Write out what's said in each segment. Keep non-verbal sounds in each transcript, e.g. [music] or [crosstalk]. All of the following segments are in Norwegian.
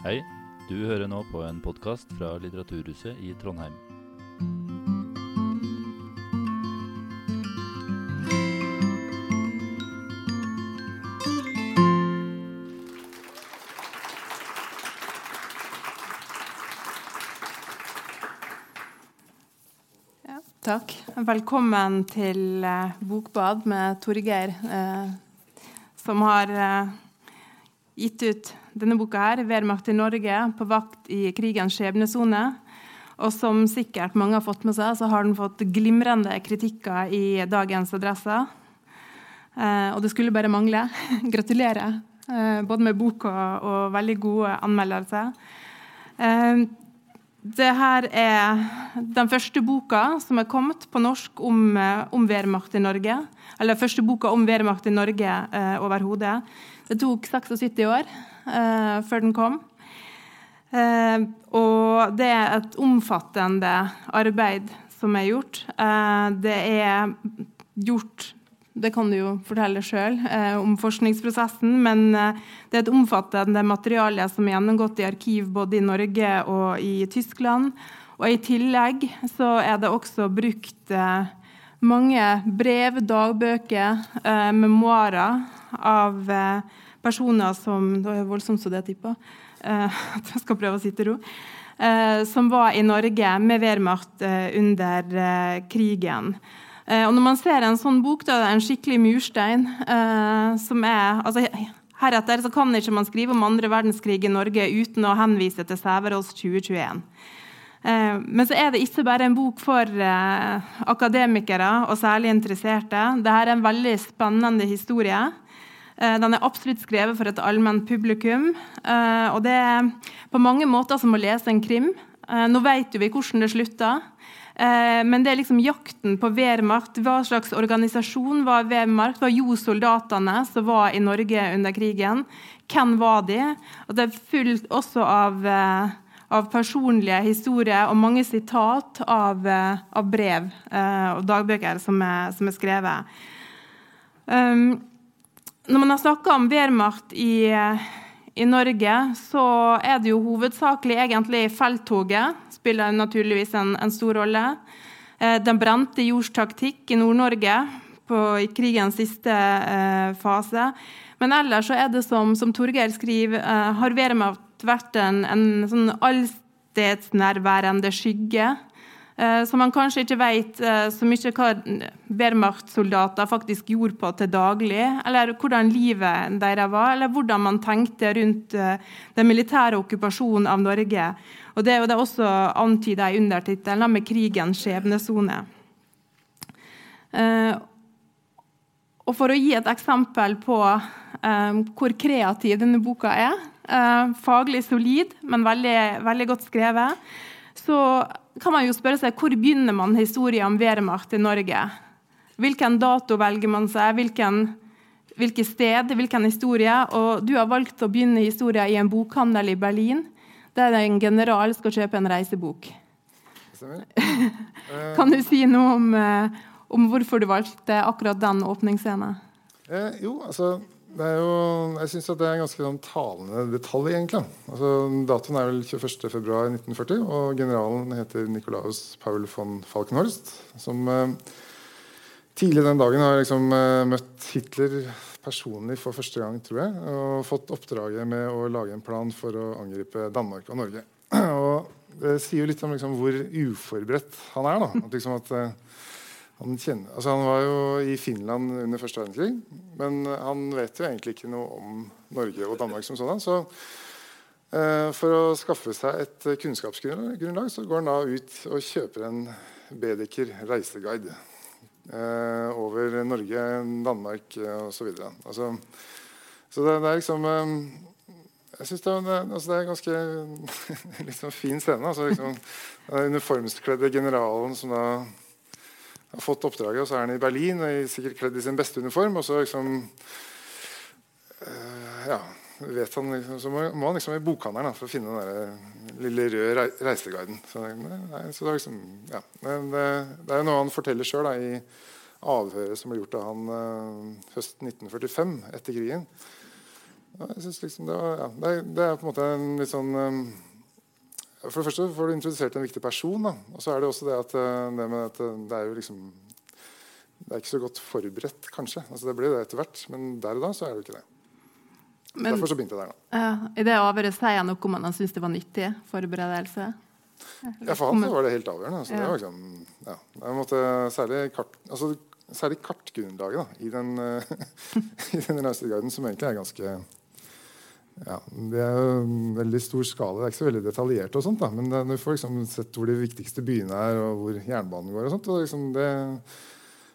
Hei, du hører nå på en podkast fra Litteraturhuset i Trondheim. Ja, takk. Velkommen til eh, Bokbad med Torgeir, eh, som har eh, gitt ut denne boka her, 'Wehrmacht i Norge på vakt i krigens skjebnesone'. Og som sikkert mange har fått med seg, så har den fått glimrende kritikker i dagens Adresse. Eh, og det skulle bare mangle. [laughs] Gratulerer, eh, både med boka og veldig gode anmeldelser. Eh, det her er den første boka som er kommet på norsk om, eh, om Wehrmacht i Norge. Eller første boka om Wehrmacht i Norge eh, overhodet. Det tok 76 år eh, før den kom. Uh, og det er et omfattende arbeid som er gjort. Uh, det er gjort det kan du jo fortelle sjøl eh, om forskningsprosessen. Men eh, det er et omfattende materiale som er gjennomgått i arkiv både i Norge og i Tyskland. Og i tillegg så er det også brukt eh, mange brev, dagbøker, memoarer av eh, personer som Det var voldsomt så det tipper. [laughs] At jeg skal prøve å sitte i ro. Eh, som var i Norge med Wehrmacht eh, under eh, krigen. Eh, og når man ser en sånn bok, da er en skikkelig murstein. Eh, som er, altså, heretter så kan ikke man skrive om andre verdenskrig i Norge uten å henvise til Sæverås 2021. Eh, men så er det ikke bare en bok for eh, akademikere og særlig interesserte. Dette er en veldig spennende historie. Eh, den er absolutt skrevet for et allment publikum. eh, og det er på mange måter som å lese en krim. Eh, nå vet vi hvordan det slutter. Men det er liksom jakten på Wehrmacht. Hva slags organisasjon var Wehrmacht? Var jo soldatene som var i Norge under krigen? Hvem var de? Og det er fullt også av, av personlige historier og mange sitat av, av brev og dagbøker som er, som er skrevet. Um, når man har snakka om Wehrmacht i, i Norge, så er det jo hovedsakelig egentlig felttoget spiller naturligvis en, en stor rolle. Eh, den brente jords taktikk i Nord-Norge i krigens siste eh, fase. Men ellers så er det som, som Torgeir skriver, eh, har Wehrmacht vært en, en sånn allstedsnærværende skygge. Eh, som man kanskje ikke vet eh, så mye hva Wehrmacht-soldater faktisk gjorde på til daglig, eller hvordan livet deres var, eller hvordan man tenkte rundt eh, den militære okkupasjonen av Norge. Og Det er jo det også antyda i undertittelen med 'krigens skjebnesone'. Og For å gi et eksempel på hvor kreativ denne boka er, faglig solid, men veldig, veldig godt skrevet, så kan man jo spørre seg hvor begynner man historien om Wehrmacht i Norge? Hvilken dato velger man seg? Hvilken, hvilke sted? Hvilken historie? Og du har valgt å begynne historien i en bokhandel i Berlin, der en general skal kjøpe en reisebok. [laughs] kan du si noe om, eh, om hvorfor du valgte akkurat den åpningsscenen? Eh, jo, altså det er jo, jeg syns det er en ganske sånn talende detalj, egentlig. Altså, datoen er vel 21.2.1940, og generalen heter Nikolaus Paul von Falkenhorst. Som eh, tidlig den dagen har liksom, eh, møtt Hitler personlig for første gang, tror jeg. Og fått oppdraget med å lage en plan for å angripe Danmark og Norge. [clears throat] Og det sier jo litt om liksom, hvor uforberedt han er. da, at liksom at eh, han, kjenner, altså han, var jo i Finland under første verdenskrig, men han vet jo egentlig ikke noe om Norge og Danmark som sådan. Så eh, for å skaffe seg et kunnskapsgrunnlag så går han da ut og kjøper en Bedeker reiseguide eh, over Norge, Danmark eh, osv. Altså, så det, det, er liksom eh, jeg synes det, er, altså det er en ganske [laughs] liksom, fin scene. Altså, liksom, den uniformskledde generalen som da har fått oppdraget, og så er han i Berlin og er sikkert kledd i sin beste uniform. Og så liksom øh, ja, vet han liksom, Så må, må han liksom i bokhandelen for å finne den lille røde reiseguiden. Så, nei, så det, er liksom, ja. Men det, det er noe han forteller sjøl i avhøret som ble gjort av han øh, høsten 1945 etter krigen. Jeg liksom det, var, ja, det, er, det, er, på en måte en litt sånn um, For det første får du introdusert en viktig person. Da. Og så er det også det at det, med at det er jo liksom Det er ikke så godt forberedt, kanskje. Altså, det blir det etter hvert, men der og da så er det ikke det. Men, Derfor så begynte jeg der, da. Ja, I det avhøret sier han noe om han syns det var nyttig forberedelse? Ja, for han var det helt avgjørende. Altså, ja. det var liksom, ja, jeg måtte, særlig, kart, altså, særlig kartgrunnlaget da, i den, [laughs] i den reiseguiden, som egentlig er ganske ja, Det er en veldig stor skala. Det er ikke så veldig detaljert, og sånt, da, men du får liksom sett hvor de viktigste byene er, og hvor jernbanen går. og sånt, og liksom det,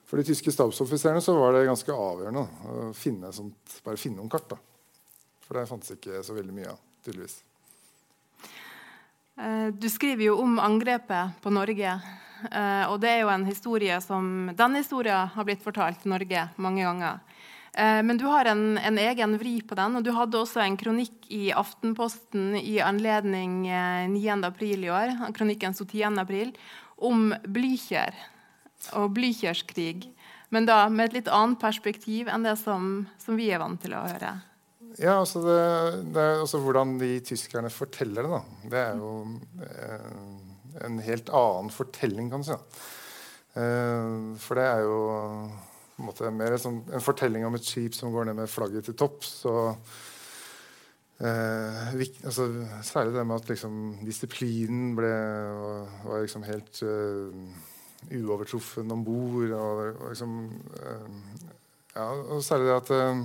For de tyske stabsoffiserene var det ganske avgjørende å finne, sånt, bare finne noen kart. da. For det fantes ikke så veldig mye av, tydeligvis. Eh, du skriver jo om angrepet på Norge. Eh, og det er jo en historie som Den historien har blitt fortalt til Norge mange ganger. Eh, men du har en, en, egen vri på den, og du hadde også en kronikk i Aftenposten i anledning 9. april i år, kronikken sto 10. april, om Blykjer og Blykjerskrig. Men da med et litt annet perspektiv enn det som, som vi er vant til å høre. Ja, altså det, det er også Hvordan de tyskerne forteller det, da. Det er jo eh, en helt annen fortelling, kan du si. Eh, for det er jo en måte mer sånn, en fortelling om et skip som går ned med flagget til topps. eh, altså, særlig det med at liksom, disiplinen ble, var, var liksom helt uh, uovertruffen om bord. Og, og, liksom, uh, ja, og særlig det at uh,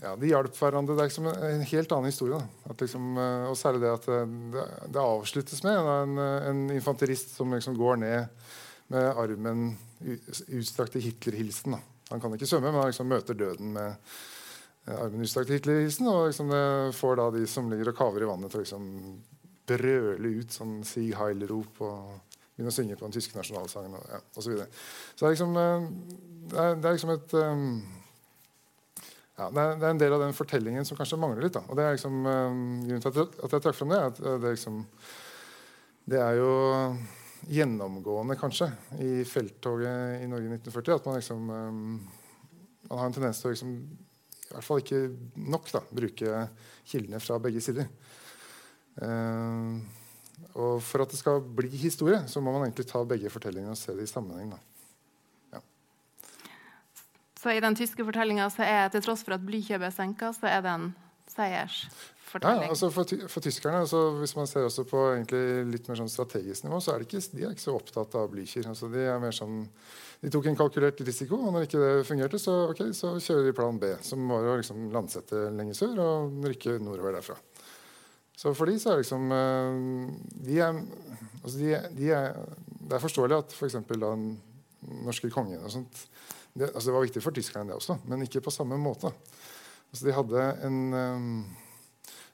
ja, De hjalp hverandre. Det er liksom en helt annen historie. Liksom, og særlig det at det, det avsluttes med en, en, infanterist som liksom går ned med armen utstrakt til Hitler-hilsen. Han kan ikke svømme, men han liksom møter døden med armen utstrakt til Hitler-hilsen. Og liksom det får da de som ligger og kaver i vannet, til å liksom brøle ut sånn Sieg Heil-rop og begynne å synge på den tyske nasjonalsangen og, ja, og så, videre. så det er liksom, det er, det er liksom et um, ja, det, er, en del av den fortellingen som kanskje mangler litt. Da. Og det er liksom, uh, Grunnen til at, at jeg trakk frem det, er at det, liksom, det er jo gjennomgående kanskje i felttoget i Norge i 1940 at man liksom um, man har en tendens til å liksom, i hvert fall ikke nok da, bruke kildene fra begge sider. Uh, og For at det skal bli historie, så må man egentlig ta begge fortellingene og se det i sammenheng. da. Så i den tyske fortellinga er til tross for at Blykjøpet er senka, så er det en seiersfortelling. Ja, altså for, for tyskerne, altså hvis man ser også på litt mer sånn strategisk nivå, så er de ikke, de er ikke så opptatt av Blücher. Altså de, er mer sånn, de tok en kalkulert risiko, og når ikke det fungerte, så, okay, så kjører de plan B, som var å liksom landsette lenger sør og rykke nordover derfra. Så for de så er liksom eh, de er, altså de, de er, Det er forståelig at f.eks. For den norske kongen og sånt det, altså det var viktig for tyskerne, det også, men ikke på samme måte. Altså de hadde en, um,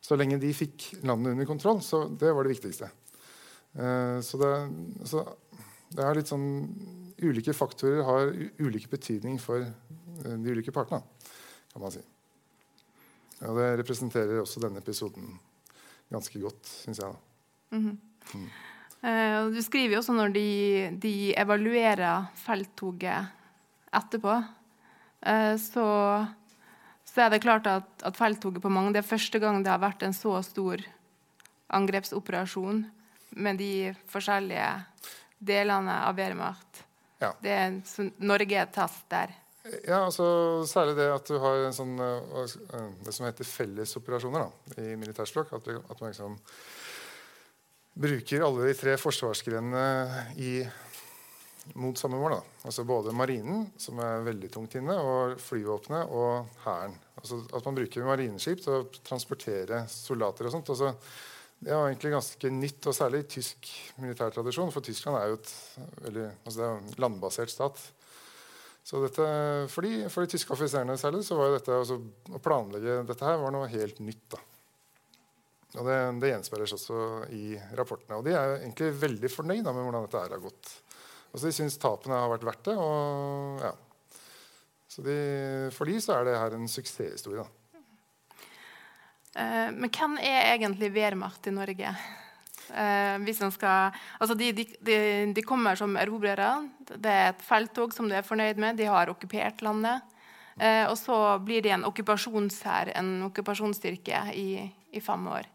så lenge de fikk landet under kontroll, så det var det viktigste. Uh, så, det, så, det, er litt sånn Ulike faktorer har ulike betydning for uh, de ulike partene, kan man si. Og det representerer også denne episoden ganske godt, syns jeg. Mm -hmm. mm. Du skriver jo også når de, de evaluerer felttoget etterpå, eh, så, så, er det klart at, at felttoget på mange Det er første gang det har vært en så stor angrepsoperasjon med de forskjellige delene av Wehrmacht. Ja. Det er, Norge er test der. Ja, altså Særlig det at du har en sånn, eh, det som heter fellesoperasjoner da, i militærspråk. At, at man liksom bruker alle de tre forsvarsgrenene i mot samme mål. Da. Altså Både marinen, som er veldig tungt inne, og flyvåpenet og hæren. Altså at man bruker marineskip til å transportere soldater og sånt. Altså, det er egentlig ganske nytt, og særlig i tysk militærtradisjon. For Tyskland er jo et veldig, altså det er en landbasert stat. Så dette, for, de, for de tyske offiserene særlig så var jo dette, altså, å planlegge dette her var noe helt nytt. da. Og Det, det gjenspeiles også i rapportene. Og de er egentlig veldig fornøyd med hvordan dette her har gått. Altså De syns tapene har vært verdt det. Og, ja. Så de, for de så er det her en suksesshistorie. Uh, men hvem er egentlig Wehrmacht i Norge? Uh, skal, altså de, de, de, de, kommer som erobrere. Det er et felttog som de er fornøyd med. De har okkupert landet. Uh, og så blir de en okkupasjonshær, en okkupasjonsstyrke, i, i fem år.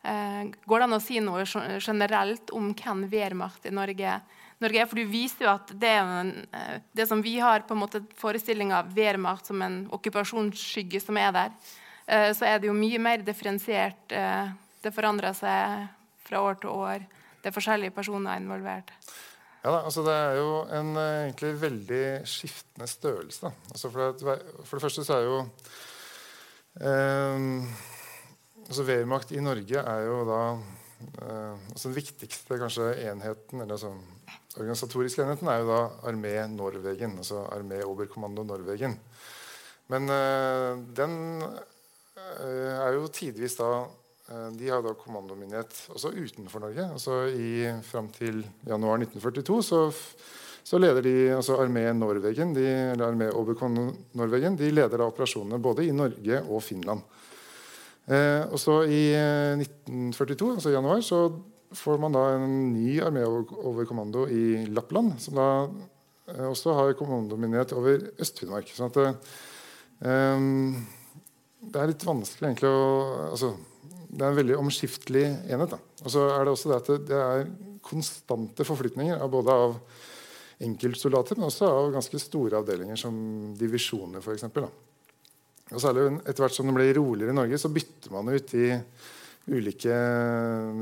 Uh, går det an å si noe generelt om hvem Wehrmacht i Norge, Norge er? For du viser jo at det, eh, det som vi har på en måte forestilling av Wehrmacht som en okkupasjonsskygge som er der, eh, så er det jo mye mer differensiert. Eh, det forandrer seg fra år til år. Det er forskjellige personer involvert. Ja, da, altså Det er jo en egentlig veldig skiftende størrelse. Altså for, det, for, det, første så er jo eh, altså Wehrmacht i Norge er jo da eh, altså Den viktigste kanskje enheten, eller altså organisatoriske enheten, er jo da Armé Norwegen. Altså Armé Oberkommando Norwegen. Men uh, den er jo tidvis da Eh, de har da kommandomyndighet også utenfor Norge. altså i, Fram til januar 1942 så, så leder de altså Armé Norwegen, de, eller Armé Oberkommando Norwegen, de leder da operasjonene både i Norge og Finland. Eh, og så I 1942, altså i januar, så får man da en ny arméoverkommando i Lappland, som da eh, også har kommandomyndighet over Øst-Finnmark. sånn at um, det er litt vanskelig egentlig å altså, det er en veldig omskiftelig enhet. Da. Og så er det også det at det, er konstante forflytninger av både av enkeltsoldater, men også av ganske store avdelinger som divisjoner f.eks. Og særlig etter hvert som det ble roligere i Norge, så bytter man ut de ulike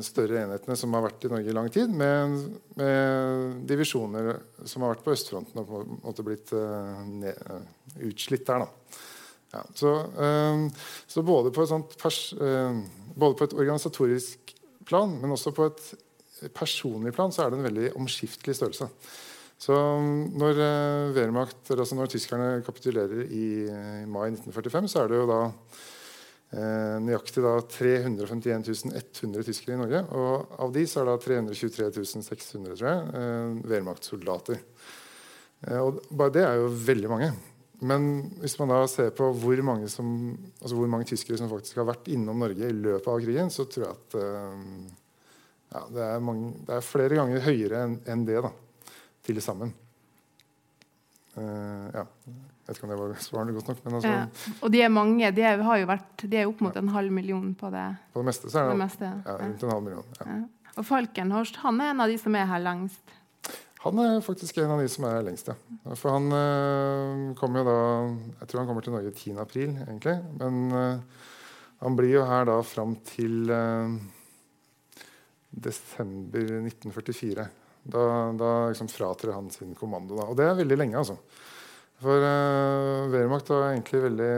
større enhetene som har vært i Norge i lang tid, med, med divisjoner som har vært på østfronten og på en måte blitt uh, ned, utslitt der. Ja, så, uh, så, både, på pers, uh, både på et organisatorisk plan, men også på et personlig plan, så er det en veldig omskiftelig størrelse. Så når Wehrmacht, altså når tyskerne kapitulerer i, i, mai 1945, så er det jo da nøyaktig da 351 100 tyskere i Norge. Og av de så er det 323 600 tror jeg, uh, Wehrmacht-soldater. og bare det er jo veldig mange. Men hvis man da ser på hvor mange, som, altså hvor mange, tyskere som faktisk har vært innom Norge i løpet av krigen, så tror jeg at ja, det, er mange, det, er flere ganger høyere enn en det da, til sammen. Uh, ja. Jeg vet ikke om det var svarende godt nok. Altså, ja. Og de er mange. De er, har jo vært, de er opp mot en halv million på det. På det meste så er det, det meste, ja, rundt en halv million. Og Falkenhorst han er en av de som er her lengst. Han er faktisk en av de som er lengst, ja. For han øh, kommer jo da Jeg tror han kommer til Norge 10. april, egentlig. Men øh, han blir jo her da fram til øh, desember 1944. Da, da liksom fratrer han sin kommando. Da. Og det er veldig lenge, altså. For uh, Wehrmacht var egentlig veldig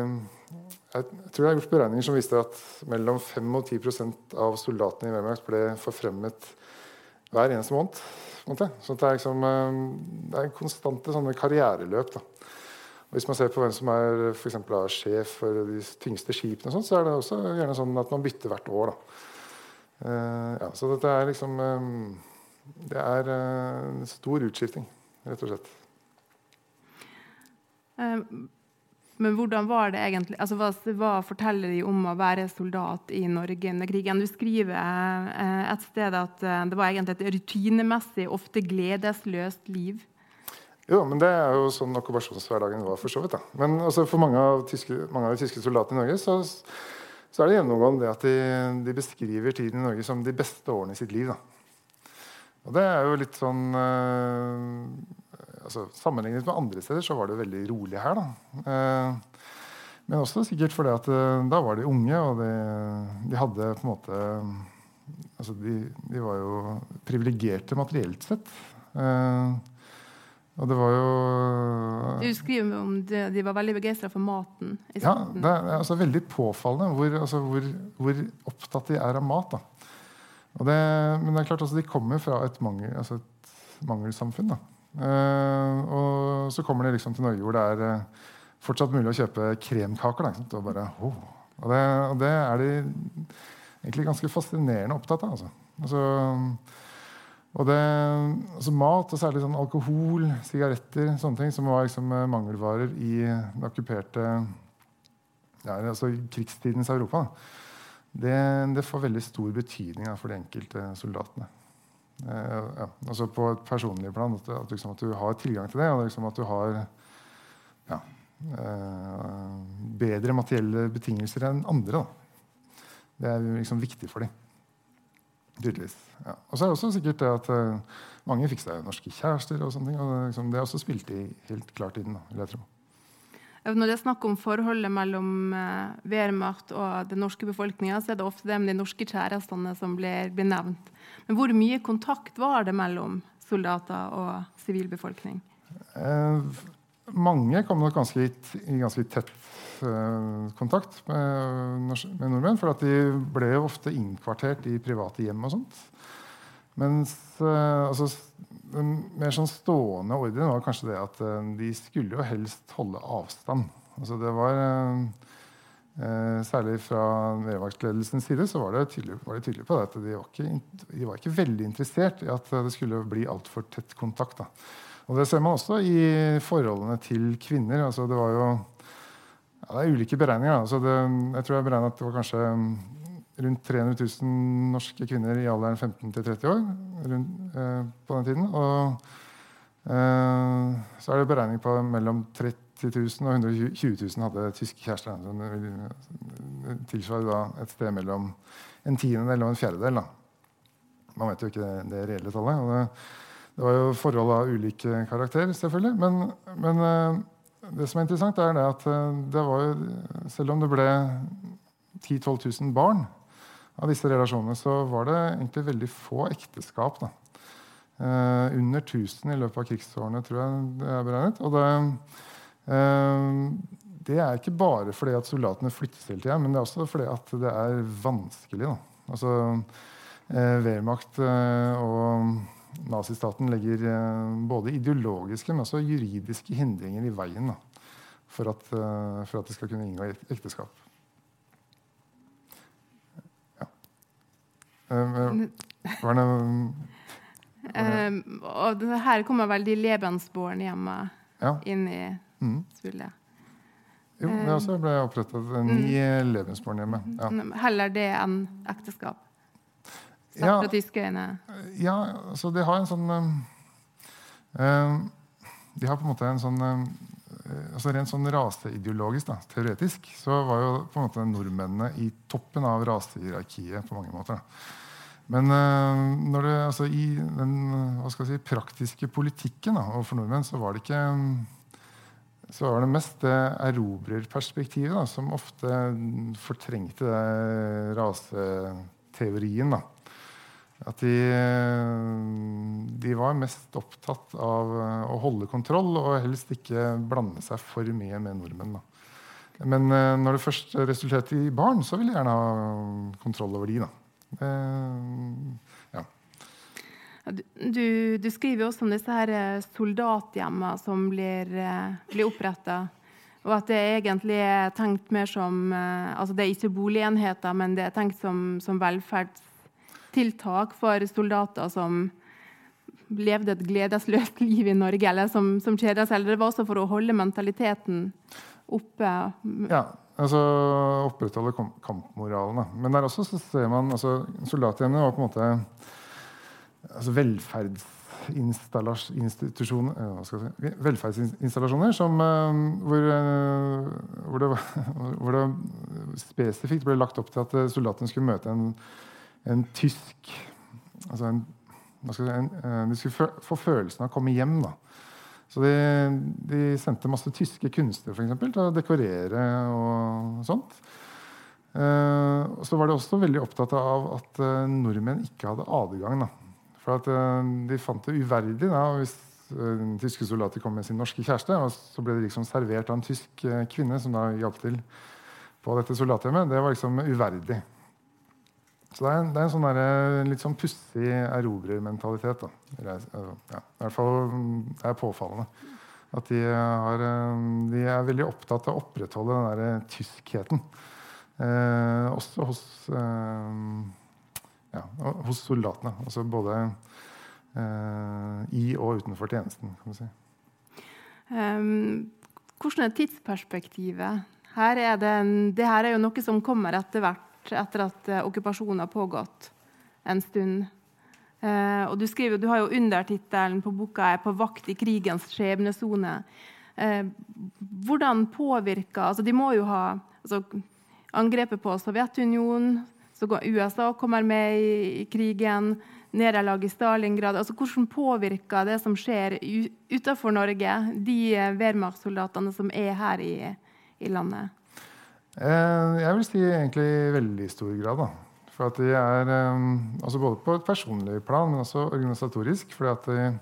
Jeg tror jeg har gjort beregninger som viste at mellom 5 og 10% av soldatene i Wehrmacht ble forfremmet hver eneste måned. Så det er, liksom, eh, det er konstante sånne karriereløp. Da. Hvis man ser på hvem som er for eksempel, sjef for de tyngste skipene, sånt, så er det også gjerne sånn at man bytter hvert år. Uh, ja, så dette er liksom um, Det er uh, stor utskifting, rett og slett. Um, men hvordan var det egentlig? Altså, hva, hva, forteller de om å være soldat i Norge under krigen? Du skriver eh, et sted at eh, det var egentlig et rutinemessig, ofte gledesløst liv. Jo, men det er jo sånn okkupasjonshverdagen var for så vidt. Da. Men altså, for mange av, tyske, mange av, de tyske soldatene i Norge så, så er det gjennomgående at de, de, beskriver tiden i Norge som de beste årene i sitt liv. Da. Og det er jo litt sånn øh, altså, Sammenlignet med andre steder så var det veldig rolig her. da. Eh, men også sikkert fordi at eh, da var de unge, og de, de hadde på en måte altså de, de var jo privilegerte materielt sett. Eh, og det var jo Du skriver om det, de var veldig begeistra for maten. ja, det er altså veldig påfallende hvor, altså, hvor, hvor, opptatt de er av mat. Det, men det er klart altså, de kommer fra et, mangel, altså et mangelsamfunn. da. Uh, og så kommer de liksom til Norge hvor det er uh, fortsatt mulig å kjøpe kremkaker. Da, og, bare, oh. og, det, og, det, er de egentlig ganske fascinerende opptatt av. Altså. Altså, og det, altså mat, og særlig sånn alkohol, sigaretter, sånne ting, som var liksom eh, mangelvarer i den okkuperte ja, altså krigstidens Europa, det, det, får veldig stor betydning da, for de enkelte soldatene. Eh, ja, altså på et personlig plan. At, at, liksom, at, du har tilgang til det, og liksom at du har ja, eh, bedre materielle betingelser enn andre. Da. Det er liksom viktig for dem. Tydeligvis. Ja. Og så er det også sikkert det at uh, mange fikk seg norske kjærester. og sånne ting, og det, liksom, det også spilt i helt klart inn. Vil jeg tro. Når det er snakk om forholdet mellom Wehrmacht og den norske befolkninga, så er det ofte det med de norske kjærestene som blir, blir, nevnt. Men hvor mye kontakt var det mellom soldater og sivilbefolkning? Eh, mange kom nok ganske i ganske tett eh, kontakt med, med, nordmenn. For at de ble ofte innkvartert i private hjem og sånt. Mens eh, altså, den mer sånn stående ordren var kanskje det at uh, de skulle jo helst holde avstand. Altså det var Særlig fra Wehrmacht-ledelsens side så var tydelig, var det tydelig på at de var, ikke, de var ikke veldig interessert i at det skulle bli altfor tett kontakt. da. Og Det ser man også i forholdene til kvinner. Altså det var jo ja, det er ulike beregninger. Altså det, jeg tror jeg beregna at det var kanskje rundt 300 000 norske kvinner i alderen 15 til 30 år rundt, eh, på den tiden. Og eh, så er det beregning på mellom 30 000 og 120 000 hadde tyske kjærester. Det tilsvarer da et sted mellom en tiendedel og en fjerdedel. Da. Man vet jo ikke det, det reelle tallet. og det det var jo forhold av ulike karakter, selvfølgelig. Men, men eh, det som er interessant, er det at eh, det var jo, selv om det ble 10 000-12 000 barn av disse relasjonene, så var det egentlig veldig få ekteskap. da. Eh, under 1000 i løpet av krigsårene, tror jeg det er beregnet. Og det, eh, det er ikke bare fordi at soldatene flyttes hele tida, men det er også fordi at det er vanskelig. Da. Altså, eh, Wehrmacht og nazistaten legger eh, både ideologiske, men også juridiske hindringer i veien da, for, at, eh, for, at, de skal kunne inngå ekteskap. Eh, var det, um, og her kommer veldig Lebensborn hjemme ja. inn i mm. spillet. Jo, det også ble opprettet ni mm. Lebensborn hjemme. Ja. Heller det enn ekteskap? ja, fra tyske øyne? Ja, så de har en sånn um, De har på en måte en sånn um, altså Rent sånn raseideologisk, da, teoretisk, så var jo på en måte nordmennene i toppen av rasehierarkiet på mange måter. Men når det, altså, i den jeg si, praktiske politikken da, overfor nordmenn, så var det ikke så var det mest det erobrerperspektivet da, som ofte fortrengte det raseteorien. da. At de, de, var mest opptatt av å holde kontroll og helst ikke blande seg for mye med nordmenn. Da. Men eh, når det først resulterte i barn, så ville de gjerne ha kontroll over de. Da. Ja. Du, du, skriver også om disse her eh, soldathjemmene som blir, eh, blir oppretta. Og at det egentlig er tenkt mer som altså Det er ikke boligenheter, men det er tenkt som, som velferdstiltak for soldater som levde et gledesløst [laughs] liv i Norge, eller som, som kjeda seg. Eller det var også for å holde mentaliteten oppe. Ja, altså opprettholde kampmoralen. Da. Men der også så ser man altså, Soldathjemmene var på en måte altså, velferdsinstallasjoner si, Velferdsinstallasjoner som, uh, hvor, uh, hvor, det, [laughs] hvor det spesifikt ble lagt opp til at soldatene skulle møte en en tysk altså en, si, en, eh, De skulle få følelsen av å komme hjem. da. Så de, de sendte masse tyske kunstnere for eksempel, til å dekorere og sånt. Uh, så var de også veldig opptatt av at uh, nordmenn ikke hadde adgang. Da. For at uh, de fant det uverdig da, hvis tyske soldater kom med sin norske kjæreste, og så ble de liksom servert av en tysk kvinne som da hjalp til på dette soldathjemmet. Det var liksom uverdig. Så det er, det er en sånn der, litt sånn pussig erobrermentalitet. Ja, I hvert fall det er påfallende. At de, har, de, er veldig opptatt av å opprettholde den der tyskheten. Eh, også hos, eh, ja, hos soldatene. Altså både eh, i og utenfor tjenesten, kan du si. Um, hvordan er tidsperspektivet? Her er det, det her er jo noe som kommer etter hvert etter at eh, okkupasjonen har pågått en stund. Eh, og du skriver, du har jo undertittelen på boka er 'På vakt i krigens skjebnesone'. Eh, hvordan påvirker altså De må jo ha altså, angrepet på Sovjetunionen, så USA kommer med i, krigen, nederlag i Stalingrad altså Hvordan påvirker det som skjer utenfor Norge, de eh, Wehrmacht-soldatene som er her i, i landet? Eh, jeg vil si egentlig i veldig stor grad. da. For at de er eh, altså Både på et personlig plan, men også organisatorisk. fordi at de,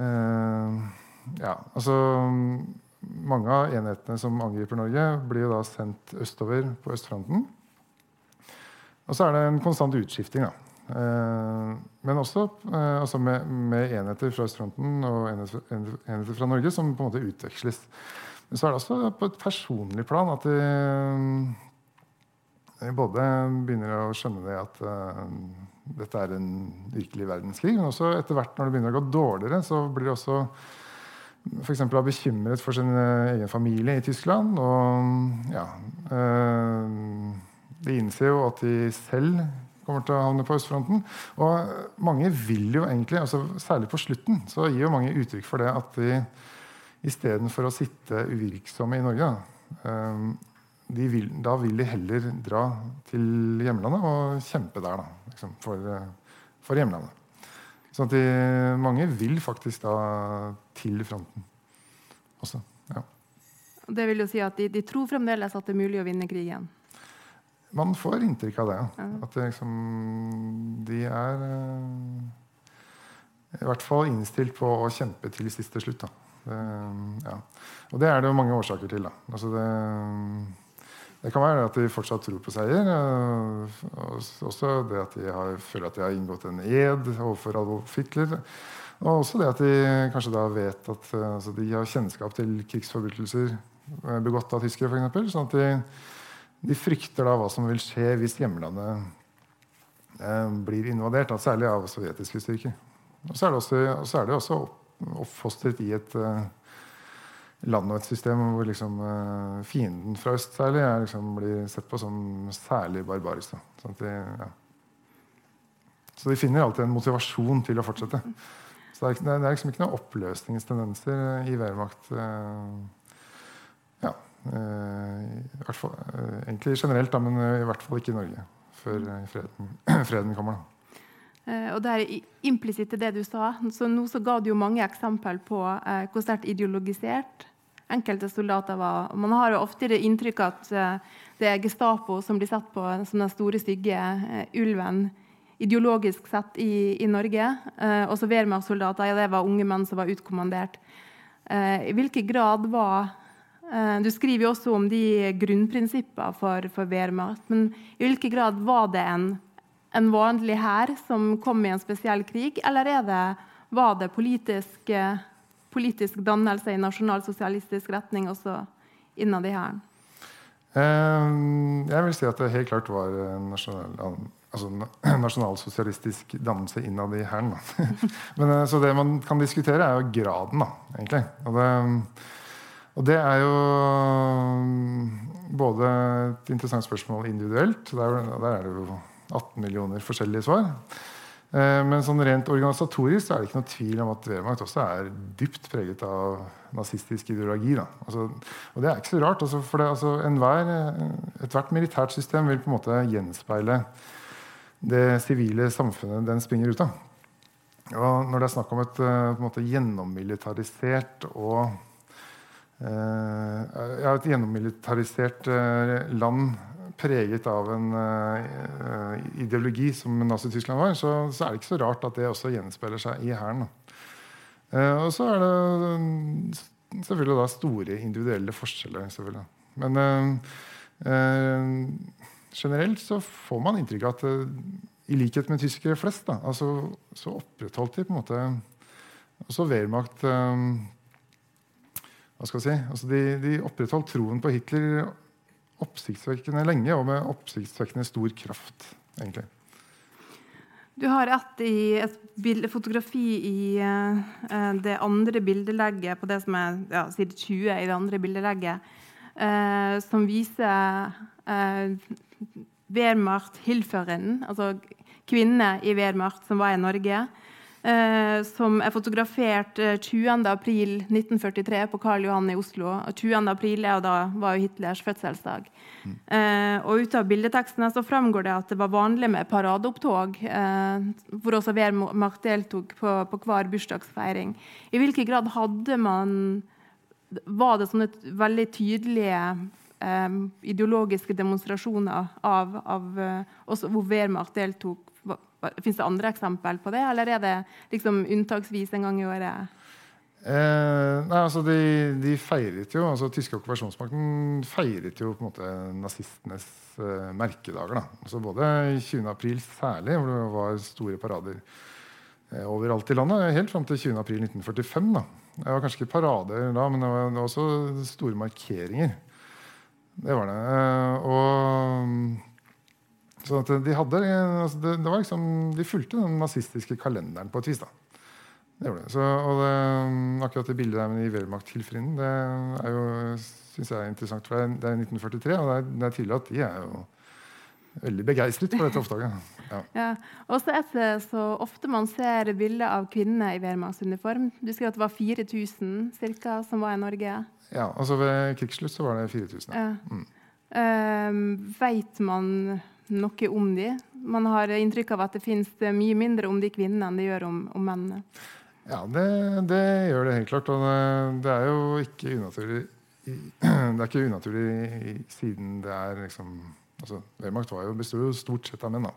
eh, ja, altså Mange av enhetene som angriper Norge, blir jo da sendt østover på østfronten. Og så er det en konstant utskifting. da. Men også altså med, med, enheter fra østfronten og enheter, fra Norge som på en måte utveksles. Men så er det også på et personlig plan at de jeg både begynner å skjønne det at uh, dette er en virkelig verdenskrig, men også etter hvert når det begynner å gå dårligere, så blir de også f.eks. bekymret for sin uh, egen familie i Tyskland. Og ja De innser jo at de selv kommer til å havne på østfronten. Og mange vil jo egentlig, altså særlig på slutten, så gir jo mange uttrykk for det at de istedenfor å sitte uvirksomme i Norge vil, da vil de heller dra til hjemlandet og kjempe der da, liksom, for, for, hjemlandet. Sånn at de, mange vil faktisk da til fronten også. Ja. Det vil jo si at de, de, tror fremdeles at det er mulig å vinne krigen? Man får inntrykk av det. Ja. At det liksom, de er uh, i hvert fall innstilt på å kjempe til siste slutt. Det, ja. Og det er det jo mange årsaker til. Altså det, det kan være at de fortsatt tror på seier. Og også det at de har, føler at de har inngått en ed overfor Adolf Hitler. Og også det at de kanskje da vet at altså de har kjennskap til krigsforbrytelser begått av tyskere, f.eks. Sånn at de, de, frykter da hva som vil skje hvis hjemlandet eh, blir invadert. Da, særlig av sovjetiske styrker. Og så er det også, er det også oppfostret i et uh, land og et system hvor liksom, uh, fienden fra øst særlig liksom, blir sett på som særlig barbarisk. Sånn de, ja. Så de finner alltid en motivasjon til å fortsette. Så det er, det er liksom ikke noen oppløsningstendenser i Wehrmacht. Uh, ja, i fall, egentlig generelt, da, men i hvert fall ikke i Norge. Før freden, [clears throat] freden kommer. da. Og det er implisitt i det du sa. Så nå så ga du jo mange eksempel på eh, hvor sterkt ideologisert enkelte soldater var. Man har jo ofte det inntrykk at eh, det er Gestapo som blir sett på som den store, stygge eh, ulven ideologisk sett i, i Norge. Og så Wehrmacht-soldater ja, det var unge menn som var utkommandert. Uh, I hvilken grad var Du skriver jo også om de grunnprinsippene for, for Wehrmacht. Men i hvilken grad var det en, en vanlig hær som kom i en spesiell krig, eller det, var det politisk politisk dannelse i nasjonalsosialistisk retning også innad i hæren? Eh, jeg vil si at det helt klart var nasjonal, altså [clears throat] nasjonalsosialistisk dannelse innad i hæren. [laughs] Eh, Så det man kan diskutere, er jo graden, da, egentlig. Og det, og det er jo både et interessant spørsmål individuelt. Der, der er det jo 18 millioner forskjellige svar. Eh, men sånn rent organisatorisk er det ikke noe tvil om at Wehrmacht også er dypt preget av nazistisk ideologi. Altså, og det er ikke så rart. Altså, for det, altså, enhver, eh, Ethvert militært system vil på en måte gjenspeile det sivile samfunnet den springer ut av. Og når det er snakk om et eh, måte, gjennommilitarisert og ja, et gjennommilitarisert land preget av en uh, ideologi som Nazi-Tyskland var, så, så, er det ikke så rart at det også gjenspeiler seg i hæren. Uh, og så er det selvfølgelig da store individuelle forskjeller. selvfølgelig. Men uh, generelt så får man inntrykk av at i likhet med tyskere flest, da, altså, så opprettholdt de på en måte også Wehrmacht hva skal jeg si, altså de, de opprettholdt troen på Hitler oppsiktsvekkende lenge og med oppsiktsvekkende stor kraft. egentlig. Du har et, i, et bilde, fotografi i uh, det andre bildelegget på det som er ja, side 20 i det andre bildelegget, uh, som viser uh, Wehrmacht-hilføreren, altså kvinner i Wehrmacht som var i Norge. Eh, som er fotografert eh, 20.4.1943 på Karl Johan i Oslo. Og 20. april er da, var jo Hitlers fødselsdag. Eh, og ut av bildetekstene så framgår det at det var vanlig med paradeopptog, eh, hvor også Wehrmacht deltok på, på hver bursdagsfeiring. I hvilken grad hadde man Var det sånne veldig tydelige eh, ideologiske demonstrasjoner av, av eh, også hvor Wehrmacht deltok? Fins det andre eksempel på det, eller er det liksom unntaksvis en gang i året? Eh, nei, altså de, de feiret jo, altså Tyske okkupasjonsmakten feiret jo på en måte nazistenes eh, merkedager. da. Altså Både 20. april særlig, hvor det var store parader eh, overalt i landet. Helt fram til 20. april 1945. da. Det var kanskje ikke parader da, men det var, det var også store markeringer. Det var det. Eh, og så at de hadde altså det, det var liksom, De fulgte den nazistiske kalenderen på et vis. da. Det gjorde det. Så, og det, akkurat det bildet der med de Wehrmacht-tilfrinnen, det er jo, synes jeg er interessant. For det er, det er 1943, og det er, det er tydelig at de er jo veldig begeistret for dette oppdraget. Ja. [laughs] Ja. Og så er så ofte man ser bilder av kvinner i Wehrmachts uniform. Du skrev at det var 4000 cirka, som var i Norge. ja, altså Ved krigsslutt så var det 4000. Ja. Ja. Um, Veit man noe om de? Man har inntrykk av at det finnes mye mindre om de kvinnene enn det gjør om, om mennene. Ja, det, det gjør det helt klart. Og det, er jo ikke unaturlig [clears throat] Det ikke unaturlig siden det er liksom altså, Wehrmacht var jo, stort sett av menn. da.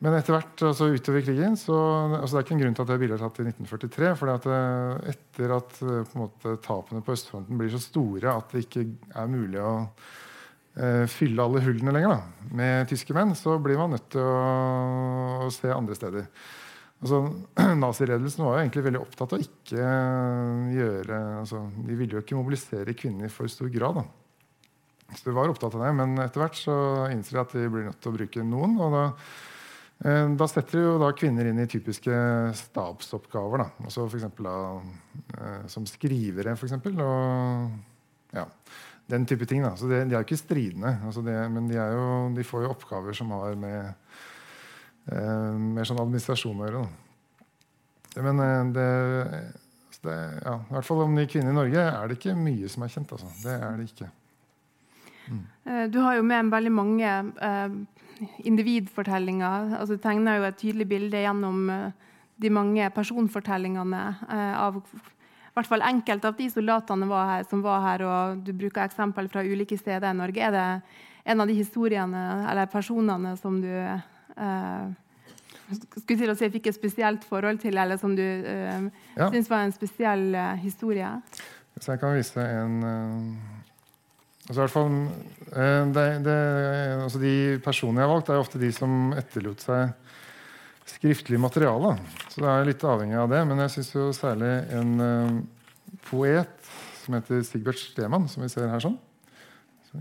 Men etter hvert, altså utover krigen så, altså Det er ikke en grunn til at det bildet er tatt i 1943. for eh, etter at eh, på måte, tapene på østfronten blir så store at det ikke er mulig å eh, fylle alle hullene lenger da, med tyske menn, så blir man nødt til å, å se andre steder. Altså, [clears throat] Naziledelsen var jo egentlig veldig opptatt av å ikke eh, gjøre altså, De ville jo ikke mobilisere kvinner i for stor grad. da. Så de var opptatt av det, Men etter hvert så innser de at de blir nødt til å bruke noen. og da, eh, da setter de jo da kvinner inn i typiske stabsoppgaver. da. Altså for eksempel da, eh, som skrivere, eksempel, og ja, den type ting. da. Så det, De er jo ikke stridende, altså det, men de, jo, de får jo oppgaver som har med eh, mer sånn administrasjon å gjøre. Da. Men eh, det, det ja, I hvert fall om de kvinner i Norge er det ikke mye som er kjent. Altså. Det er det ikke. Mm. Du har jo med veldig mange eh, individfortellinger. Altså, du tegner jo et tydelig bilde gjennom eh, de mange personfortellingene eh, av i hvert fall enkelte av de soldatene var her, som var her, og du bruker eksempel fra ulike steder i Norge. Er det en av de historiene eller personene som du eh, skulle til å si fikk et spesielt forhold til, eller som du eh, Ja. syns var en spesiell eh, historie? Så jeg kan vise en eh, altså i hvert fall, eh, det, det, altså De personene jeg har valgt, er ofte de som etterlot seg skriftlig materiale. Så det er litt avhengig av det. Men jeg syns særlig en eh, poet som heter Sigbert Stemann, som vi ser her sånn,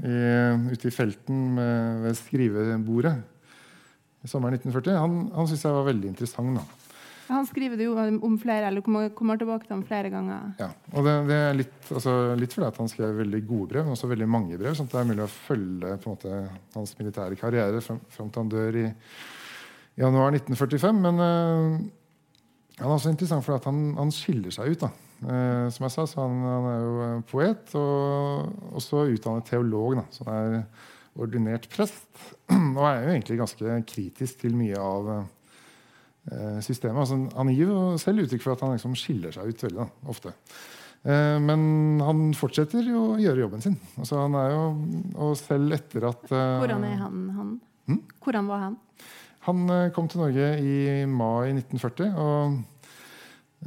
i, ute i felten med, ved skrivebordet i sommeren 1940, han, han syns jeg var veldig interessant. da. Han skriver det jo om flere, eller kommer, tilbake til ham flere ganger. Ja, og det, det er litt, altså, litt fordi at han skrev veldig gode brev, men også veldig mange brev. sånn at det er mulig å følge måte, hans militære karriere fram, fram til han dør i januar 1945. Men øh, han er også interessant fordi han, han skiller seg ut. da. Uh, som jeg sa, så han, han er jo eh, poet og også utdannet teolog. da, Så han er ordinert prest. [clears throat] Og er jo egentlig ganske kritisk til mye av uh, systemet. Altså, han gir jo selv uttrykk for at han liksom skiller seg ut veldig da, ofte. Eh, men han fortsetter jo å gjøre jobben sin. Altså, han er jo, og selv etter at eh, Hvordan er han? han? Hmm? Hvordan var han? Han eh, kom til Norge i mai 1940. og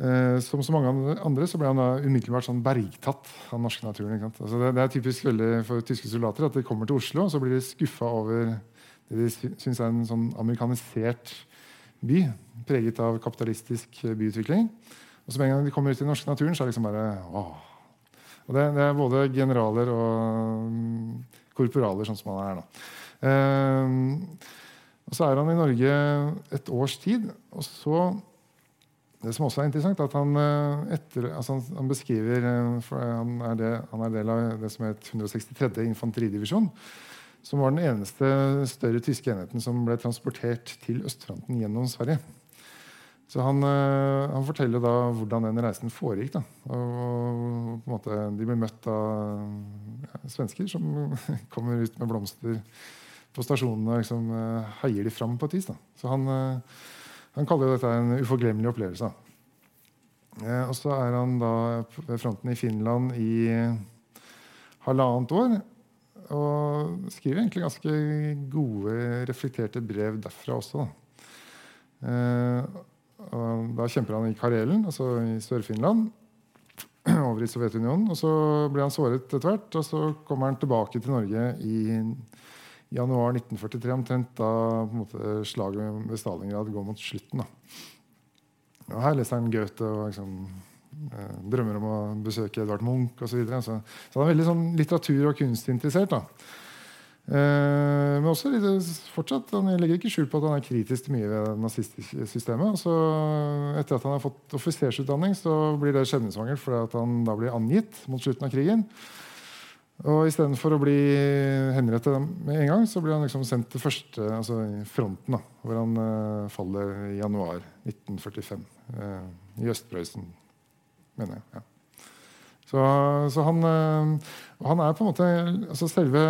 eh, Som så mange andre- så ble han da umiddelbart sånn bergtatt av den norske naturen. Altså det, det er typisk veldig for tyske soldater at de kommer til Oslo og så blir de skuffa over det de sy- syns er en sånn amerikanisert by. Preget av kapitalistisk byutvikling. Og så med en gang de kommer ut i den norske naturen, så er det liksom bare åh. Og det, det er både generaler og mm, korporaler, sånn som han er nå. Eh, og så er han i Norge et års tid. Og så Det som også er interessant, er at han, eh, etter, altså han, han beskriver eh, han er, det, han er del av det som het 163. infanteridivisjon. Som var den eneste større tyske enheten som ble transportert til østfronten gjennom Sverige. Så han, eh, han, forteller da hvordan den reisen foregikk. Da. Og, måte, de ble møtt av ja, svensker som [laughs] kommer ut med blomster på stasjonene liksom, uh, heier de fram på et vis. Da. Så han, uh, han kaller dette en uforglemmelig opplevelse. Uh, og så er han da ved fronten i Finland i halvannet år. Og skriver egentlig ganske gode, reflekterte brev derfra også. Da. Og da kjemper han i Karelen, altså i Sør-Finland, [clears throat] over i Sovjetunionen. Og så ble han såret etter hvert, og så kommer han tilbake til Norge i januar 1943, omtrent da måte, slaget ved Stalingrad går mot slutten. Da. Og her leser han Goethe og liksom, eh, drømmer om å besøke Edvard Munch osv. Så, så, så han er veldig sånn, litteratur- og kunstinteressert. da. Eh, men også litt, fortsatt, han legger ikke skjul på at han er kritisk til mye ved nazistsystemet. Så etter at han har fått offisersutdanning, så blir det skjebnesvangert fordi han da blir angitt mot slutten av krigen. Og istedenfor å bli henrettet med en gang, så blir han liksom sendt til første, altså fronten, da, hvor han uh, faller i januar 1945. Uh, eh, I Øst-Prøysen, mener jeg. Ja. Så, så han, uh, han, er på en måte altså Selve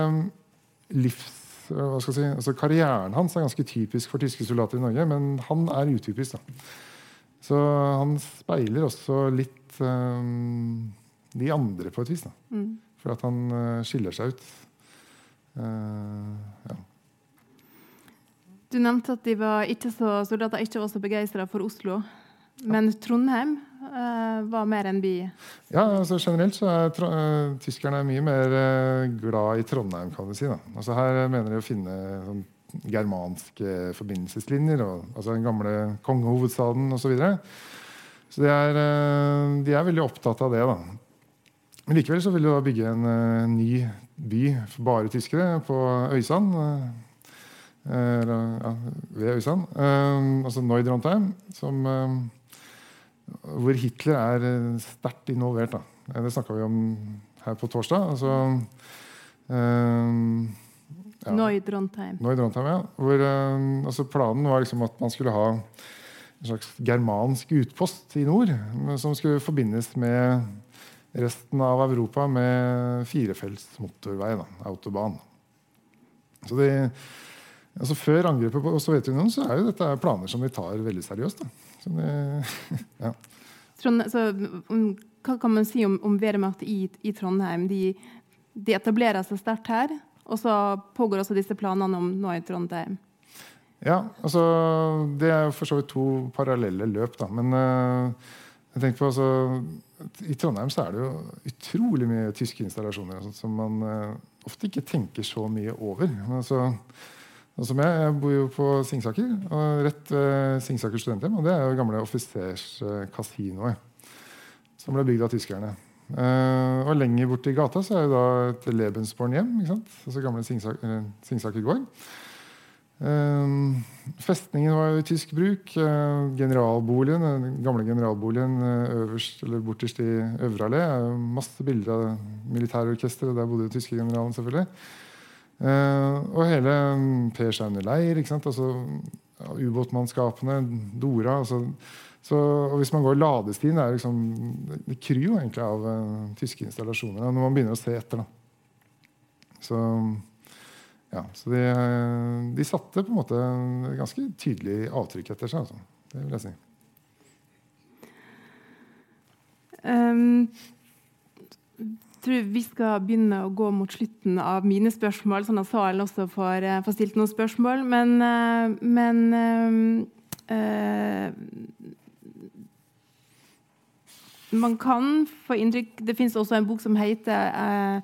livs, hva skal jeg si, altså Karrieren hans er ganske typisk for tyske soldater i Norge, men han er utypisk. da. Så han speiler også litt de andre på et vis. da. Mm. For at han uh, skiller seg ut. Uh, ja. Du nevnte at de var ikke så, soldater ikke var så begeistra for Oslo. Men Trondheim uh, var mer enn by? Ja, altså generelt så er uh, tyskerne mye mer glad i Trondheim, kan du si. Altså her mener de å finne sånn, germanske forbindelseslinjer. Og, altså den gamle kongehovedstaden osv. Så, videre. så de er, de er, veldig opptatt av det. da. Men likevel så vil de da bygge en ny by for bare tyskere på Øysand. Ja, ved Øysand. altså Neudrontheim. som hvor Hitler er sterkt involvert. Da. Det snakka vi om her på torsdag. Altså, ja. Neudrontheim. Neudrontheim ja. Hvor, altså planen var liksom at man skulle ha en slags germansk utpost i nord som skulle forbindes med resten av Europa med firefelts motorvei, da, autobahn. Så de, altså Før angrepet på Sovjetunionen så er jo dette planer som de tar veldig seriøst. Da. Det, [laughs] ja. Trond, så, um, hva kan man si om, om Wehrmacht i, i, Trondheim? De, de, etablerer seg sterkt her, og så pågår også disse planene om nå i Trondheim. Ja, altså Det er for så vidt to parallelle løp. da, Men uh, jeg tenker på altså, i Trondheim så er det jo utrolig mye tyske installasjoner sånt, som man uh, ofte ikke tenker så mye over. Altså, som jeg, jeg bor jo på Singsaker, og rett ved Singsaker studenthjem. Og det er jo gamle offiserskasinoet som ble bygd av tyskerne. Uh, og lenger borti gata så er jo da et Lebensborn-hjem. Altså gamle Singsaker, Singsaker gård. Uh, festningen var jo i tysk bruk. Uh, generalboligen, den gamle generalboligen øverst, eller borterst i Øvre allé. Masse bilder av militærorkesteret. Der bodde jo tyske generalen, selvfølgelig. Og hele um, Per Scheiner leir, altså, ubåtmannskapene, Dora altså, så, og Hvis man går ladestien, det er liksom, det kryr jo egentlig av uh, tyske installasjoner når man begynner å se etter. Da. Så, ja, så de, uh, de, satte på en måte ganske tydelig avtrykk etter seg. Altså. Det vil jeg si. Um, tror vi skal begynne å gå mot slutten av mine spørsmål, sånn at salen også får, eh, får stilt noen spørsmål. Men, men um, uh, Man kan få inntrykk Det fins også en bok som heter øh,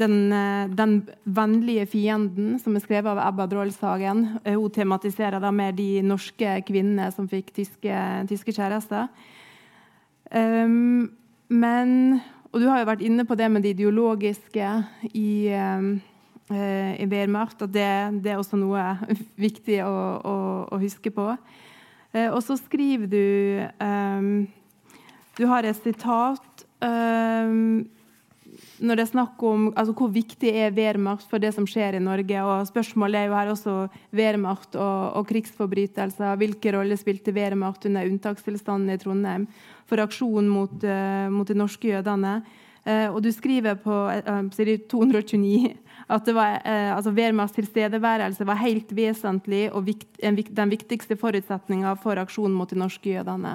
den, den, vennlige fienden, som er skrevet av Ebba Drollshagen. Hun tematiserer da med de norske kvinnene som fikk tyske, tyske kjærester. Um, men og du har jo vært inne på det med det ideologiske i, uh, i Wehrmacht. At det, det, er også noe [laughs] viktig å, å, å huske på. Uh, og så skriver du um, Du har et sitat um, når det er snakk om altså, hvor viktig er Wehrmacht for det som skjer i Norge. og Spørsmålet er jo her også Wehrmacht og, og krigsforbrytelser. Hvilken rolle spilte Wehrmacht under unntakstilstanden i Trondheim for aksjonen mot, uh, mot de norske jødene? Uh, og du skriver på uh, side 229 at var, altså Wehrmachts tilstedeværelse var helt vesentlig og vikt, en, den viktigste forutsetninga for aksjonen mot de norske jødene.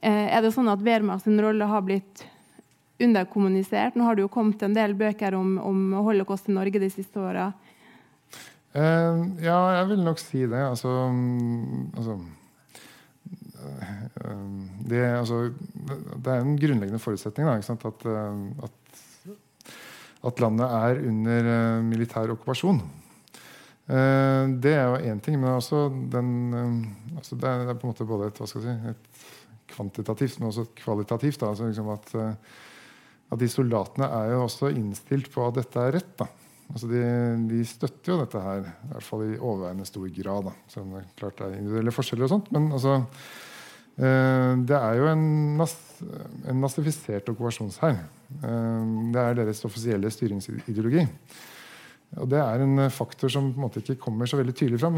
er det sånn at Wehrmachts rolle har blitt underkommunisert? Nå har det jo kommet en del bøker om, om holocaust i Norge de siste åra. Uh, ja, jeg vil nok si det. Altså, altså uh, det, altså, det, er en grunnleggende forutsetning da, at, at, at, landet er under militær okkupasjon. det er jo én ting, men også den, altså det, er, på en måte både et, si, et kvantitativt, men også et kvalitativt. Da, altså liksom at at de soldatene er jo også innstilt på at dette er rett. da. Altså de, de, støtter jo dette her, i hvert fall i overveiende stor grad. da. Selv om det klart er individuelle forskjeller og sånt. Men altså, eh, det er jo en, nas, en nazifisert okkupasjonshær. Eh, det er deres offisielle styringsideologi. Og Det er en faktor som på en måte ikke kommer så veldig tydelig fram.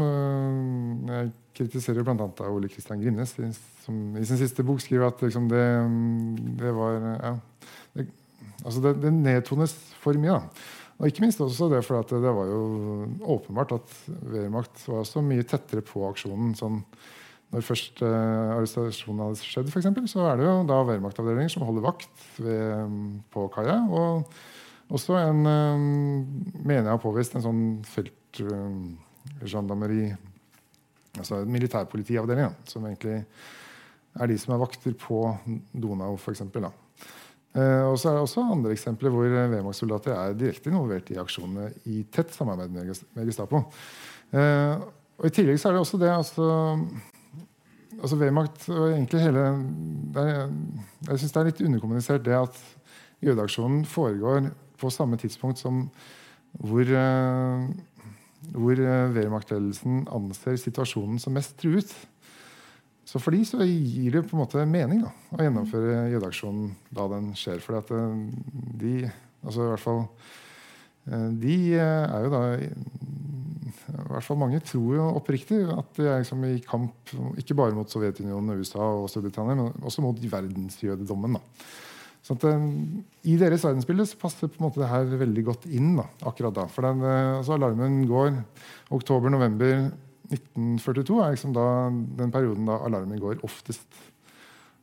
Jeg kritiserer bl.a. Ole Kristian Grimnes, som i sin siste bok skriver at liksom det, det var ja, det, Altså det, det nedtones for mye. Da. Og ikke minst også det for at det var jo åpenbart at Wehrmacht var så mye tettere på aksjonen. sånn når først eh, arrestasjonen hadde skjedd, for eksempel, så er det jo da Wehrmacht-avdelinger som holder vakt ved, på kaia. Og også en eh, mener jeg har påvist en sånn feltgendarmeri eh, Altså en militærpolitiavdeling, som egentlig er de som er vakter på Donau, f.eks. Uh, og så er det også andre eksempler hvor Wehrmacht-soldater er direkte involvert i aksjonene i tett samarbeid med, Gestapo. Uh, og I tillegg så er det også det altså, altså Wehrmacht og egentlig hele er, Jeg syns det er litt underkommunisert det at jødeaksjonen foregår på samme tidspunkt som hvor, uh, hvor Wehrmacht-ledelsen anser situasjonen som mest truet. Så for de så gir det på en måte mening da, å gjennomføre jødeaksjonen da den skjer. For eh, de, altså i hvert fall eh, De eh, er jo da i hvert fall Mange tror jo oppriktig at de er liksom i kamp ikke bare mot Sovjetunionen, USA og Storbritannia, men også mot verdensjødedommen. da. Så at, I deres verdensbilde så passer på en måte det her veldig godt inn da, akkurat da. For den, altså alarmen går oktober-november 1942 er liksom da, den perioden da alarmen går oftest.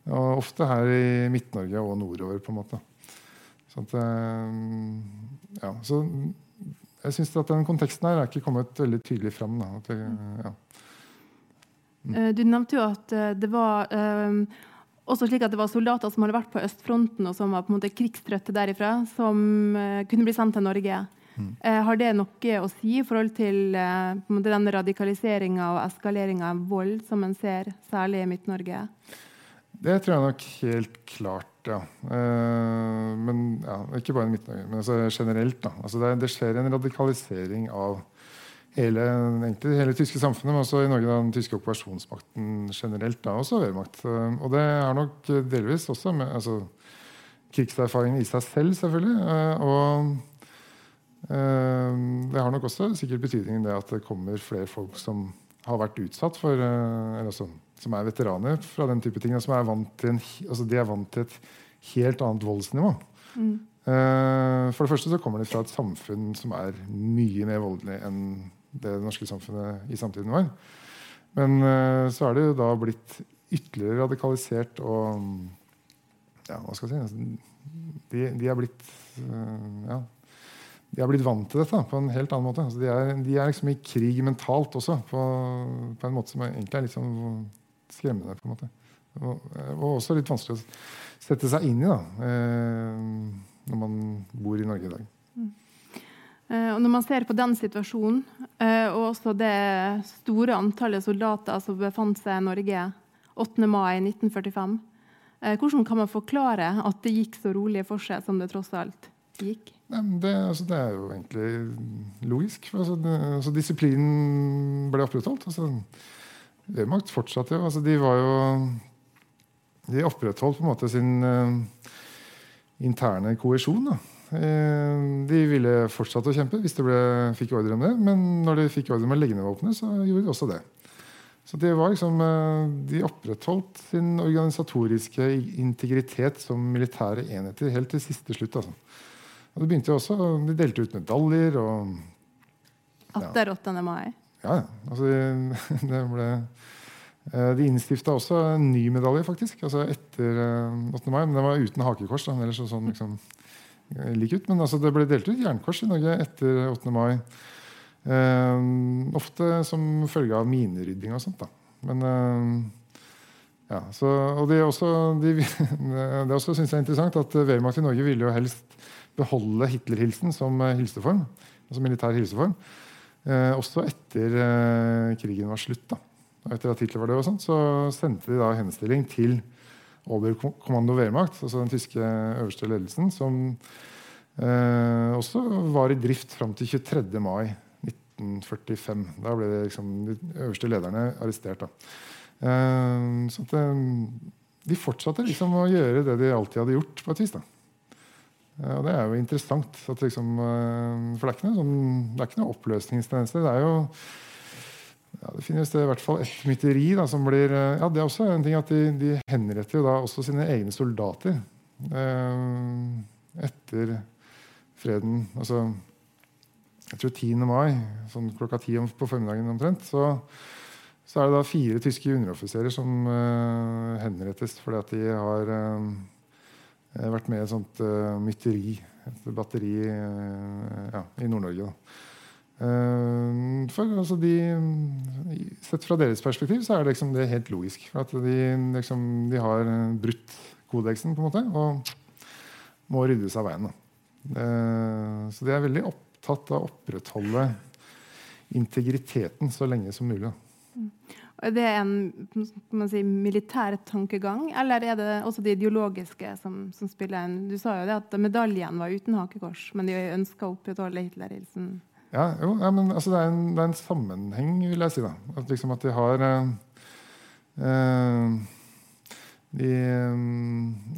Og ofte her i Midt-Norge og nordover, på en måte. Så, at, eh, ja, så jeg syns at den konteksten her er ikke kommet veldig tydelig fram. Det, ja. mm. Du nevnte jo at eh, det var um, også slik at det var soldater som hadde vært på østfronten og som var på en måte krigstrøtte derifra, som kunne bli sendt til Norge. Mm. Eh, har det noe å si i forhold til måte, den radikaliseringa og eskaleringa av vold som en ser, særlig i Midt-Norge? Det tror jeg nok helt klart, ja. Eh, men ja, ikke bare i Midt-Norge, men altså generelt. Da. Altså det, det, skjer en radikalisering av hele, egentlig, hele det tyske samfunnet, men også i Norge da, den tyske okkupasjonsmakten generelt. Da, også Wehrmacht. Eh, og det er nok delvis også med altså, krigserfaringen i seg selv, selvfølgelig. Eh, og Eh, det har nok også sikkert betydningen det at det kommer flere folk som har vært utsatt for eh, eller også, Som er veteraner fra den type ting. Som er vant til en, altså de er vant til et helt annet voldsnivå. Mm. Eh, for det første så kommer de fra et samfunn som er mye mer voldelig enn det det norske samfunnet i samtiden var. Men så er det jo da blitt ytterligere radikalisert og ja, hva skal jeg si altså, de, de er blitt ja, de har blitt vant til dette på en helt annen måte. Altså de, er, de, er, liksom i krig mentalt også, på, på, en måte som egentlig er litt sånn skremmende. på en måte. Og, og, også litt vanskelig å sette seg inn i da, eh, når man bor i Norge i dag. Mm. Eh, og når man ser på den situasjonen, eh, og også det store antallet soldater som befant seg i Norge 8. mai 1945, eh, hvordan kan man forklare at det gikk så rolig for seg som det tross alt gikk? Det, altså, det, er jo egentlig logisk. Altså, altså, disiplinen ble opprettholdt. Altså, Wehrmacht fortsatte jo. Altså, de var jo De opprettholdt på en måte sin uh, interne koesjon. Uh, de ville fortsette å kjempe hvis de ble, fikk ordre om det. Men når de fikk ordre om å legge ned våpenet, så gjorde de også det. Så det var liksom, uh, De opprettholdt sin organisatoriske integritet som militære enheter helt til siste slutt. Altså. Og det begynte jo også, De delte ut medaljer. og... Atter 8. mai? Ja, altså [laughs] det ble eh, De innstifta også en ny medalje, faktisk. altså Etter 8. mai, men den var uten hakekors. da, ellers sånn liksom lik ut, Men altså, det ble delt ut jernkors i Norge etter 8. mai. Eh, ofte som følge av minerydding og sånt. da. Men eh, ja, så, og det, også, de, [laughs] det også synes jeg er interessant at Wehrmacht i Norge ville jo helst beholde Hitlerhilsen som hilseform. altså militær hilseform. Eh, også etter eh, krigen var slutt. da. Etter at Hitler var død, og sånt, så sendte de da henstilling til Oberkommando Wehrmacht, altså den tyske øverste ledelsen, som eh, også var i drift fram til 23. mai 1945. Da ble liksom, de øverste lederne arrestert. da. så at, uh, de fortsatte liksom å gjøre det de alltid hadde gjort, på et vis. da. Uh, og det er jo interessant. Liksom, for det er ikke noen sånn, det er noe oppløsningstendens. Det er jo ja, det finnes det i hvert fall et mytteri da, som blir ja, Det er også en ting at de, de henretter jo da også sine egne soldater etter freden. altså jeg tror 10. mai, sånn klokka ti på formiddagen omtrent, så, så, er det da fire tyske underoffiserer som eh, henrettes fordi at de har uh, vært med i et sånt uh, mytteri, et batteri ja, i Nord-Norge. for altså de, Sett fra deres perspektiv så er det, liksom, det er helt logisk. At de, liksom, de har brutt kodeksen på en måte, og må ryddes av veien. så de er veldig opptatt av å opprettholde integriteten så lenge som mulig. Mm. Er det en si, militær tankegang, eller er det også de ideologiske som, som, spiller en Du sa jo det at medaljen var uten hakekors, men de ønska å opprettholde Hitler-hilsen. Ja, jo, ja, men altså, det, er en, det, er en, sammenheng, vil jeg si. da. At, liksom, at de har eh, eh, de, eh,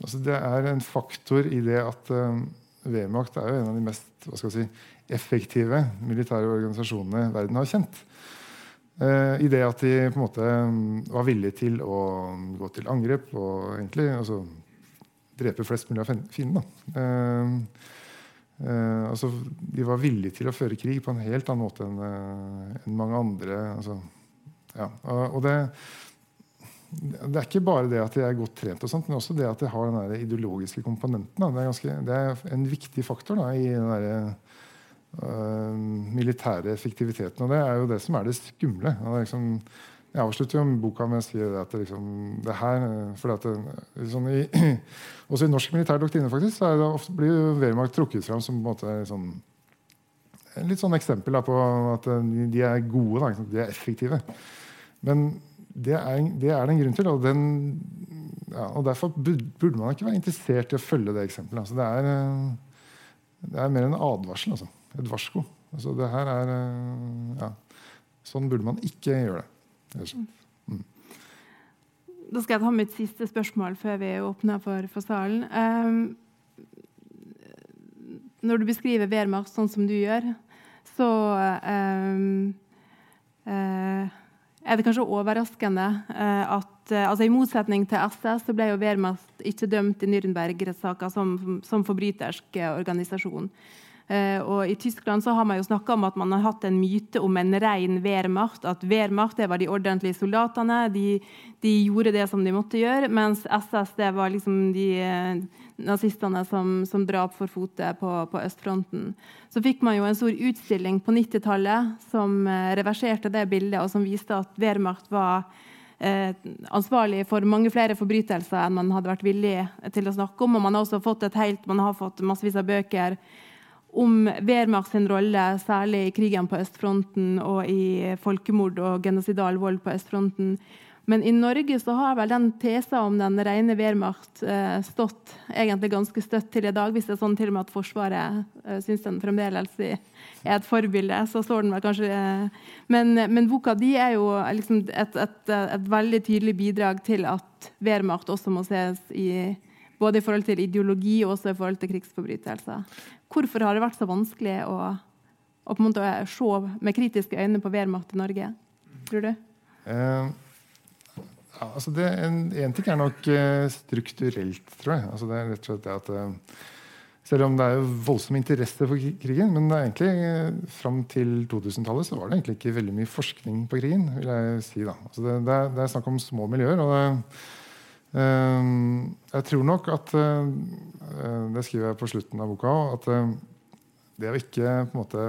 altså, Det er en faktor i det at eh, Wehrmacht er jo en av de mest si, effektive militære organisasjonene verden har kjent. Uh, I det at de på en måte mm, var villige til å gå til angrep og egentlig altså, drepe flest mulig av fiendene. Uh, altså, de var villige til å føre krig på en helt annen måte enn en mange andre. Altså, ja. og det, det, er ikke bare det at de er godt trent, og sånt, men også det at de har den ideologiske komponenten. Det er, ganske, det, er en viktig faktor da, i den der, uh, militære effektiviteten. Og det er jo det som er det skumle. Liksom, jeg avslutter jo boka med å si at det, liksom, det her for at det, sånn i, [clears throat] Også i norsk militær doktrine faktisk, så det ofte, blir jo Wehrmacht trukket fram som på en måte sånn, litt sånn eksempel da, på at de er gode, da, de er effektive. Men det er, det er det en grunn til. Og, den, ja, og Derfor burde man ikke være interessert i å følge det eksempelet. Altså, det, er, det er mer en advarsel. Altså et varsko. Altså, det her er eh, ja, Sånn burde man ikke gjøre det. Mm. Da skal jeg ta mitt siste spørsmål før vi åpner for, for salen. Um, når du beskriver Wehrmacht sånn som du gjør, så um, uh, er det kanskje overraskende uh, at altså I motsetning til SS så ble jo Wehrmacht ikke dømt i Nürnberg-rettssaka som, som forbrytersk organisasjon. Uh, og I Tyskland så har man jo snakka om at man har hatt en myte om en ren Wehrmacht. At Wehrmacht det var de ordentlige soldatene. De, de, gjorde det som de måtte gjøre. Mens SS det var liksom de uh, nazistene som, som drap for fote på, på, østfronten. Så fikk man jo en stor utstilling på 90-tallet som uh, reverserte det bildet, og som viste at Wehrmacht var ansvarlig for mange flere forbrytelser enn man hadde vært villig til å snakke om. Og man har også fått et helt, man har fått massevis av bøker om Wehrmacht sin rolle, særlig i krigen på østfronten og i folkemord og genocidal vold på østfronten. Men i Norge så har vel den tesa om den rene Wehrmacht eh, stått egentlig ganske støtt til i dag. Hvis det er sånn til og med at Forsvaret eh, syns den fremdeles er et forbilde, så står den vel kanskje eh, men, men, boka di er jo liksom et, et, et, veldig tydelig bidrag til at Wehrmacht også må ses i Både i forhold til ideologi og også i forhold til krigsforbrytelser. Hvorfor har det vært så vanskelig å, å på en måte se med kritiske øyne på Wehrmacht i Norge, tror du? Eh, altså det, en, en, ting er nok eh, strukturelt, tror jeg. Altså det er rett og slett det at eh, selv om det er jo voldsom interesse for krigen, men det er egentlig eh, fram til 2000-tallet så var det egentlig ikke veldig mye forskning på krigen. vil jeg si da. Altså det, det, er, det, er, snakk om små miljøer. og det, Jeg tror nok at øh, Det skriver jeg på slutten av boka òg. At det å ikke på en måte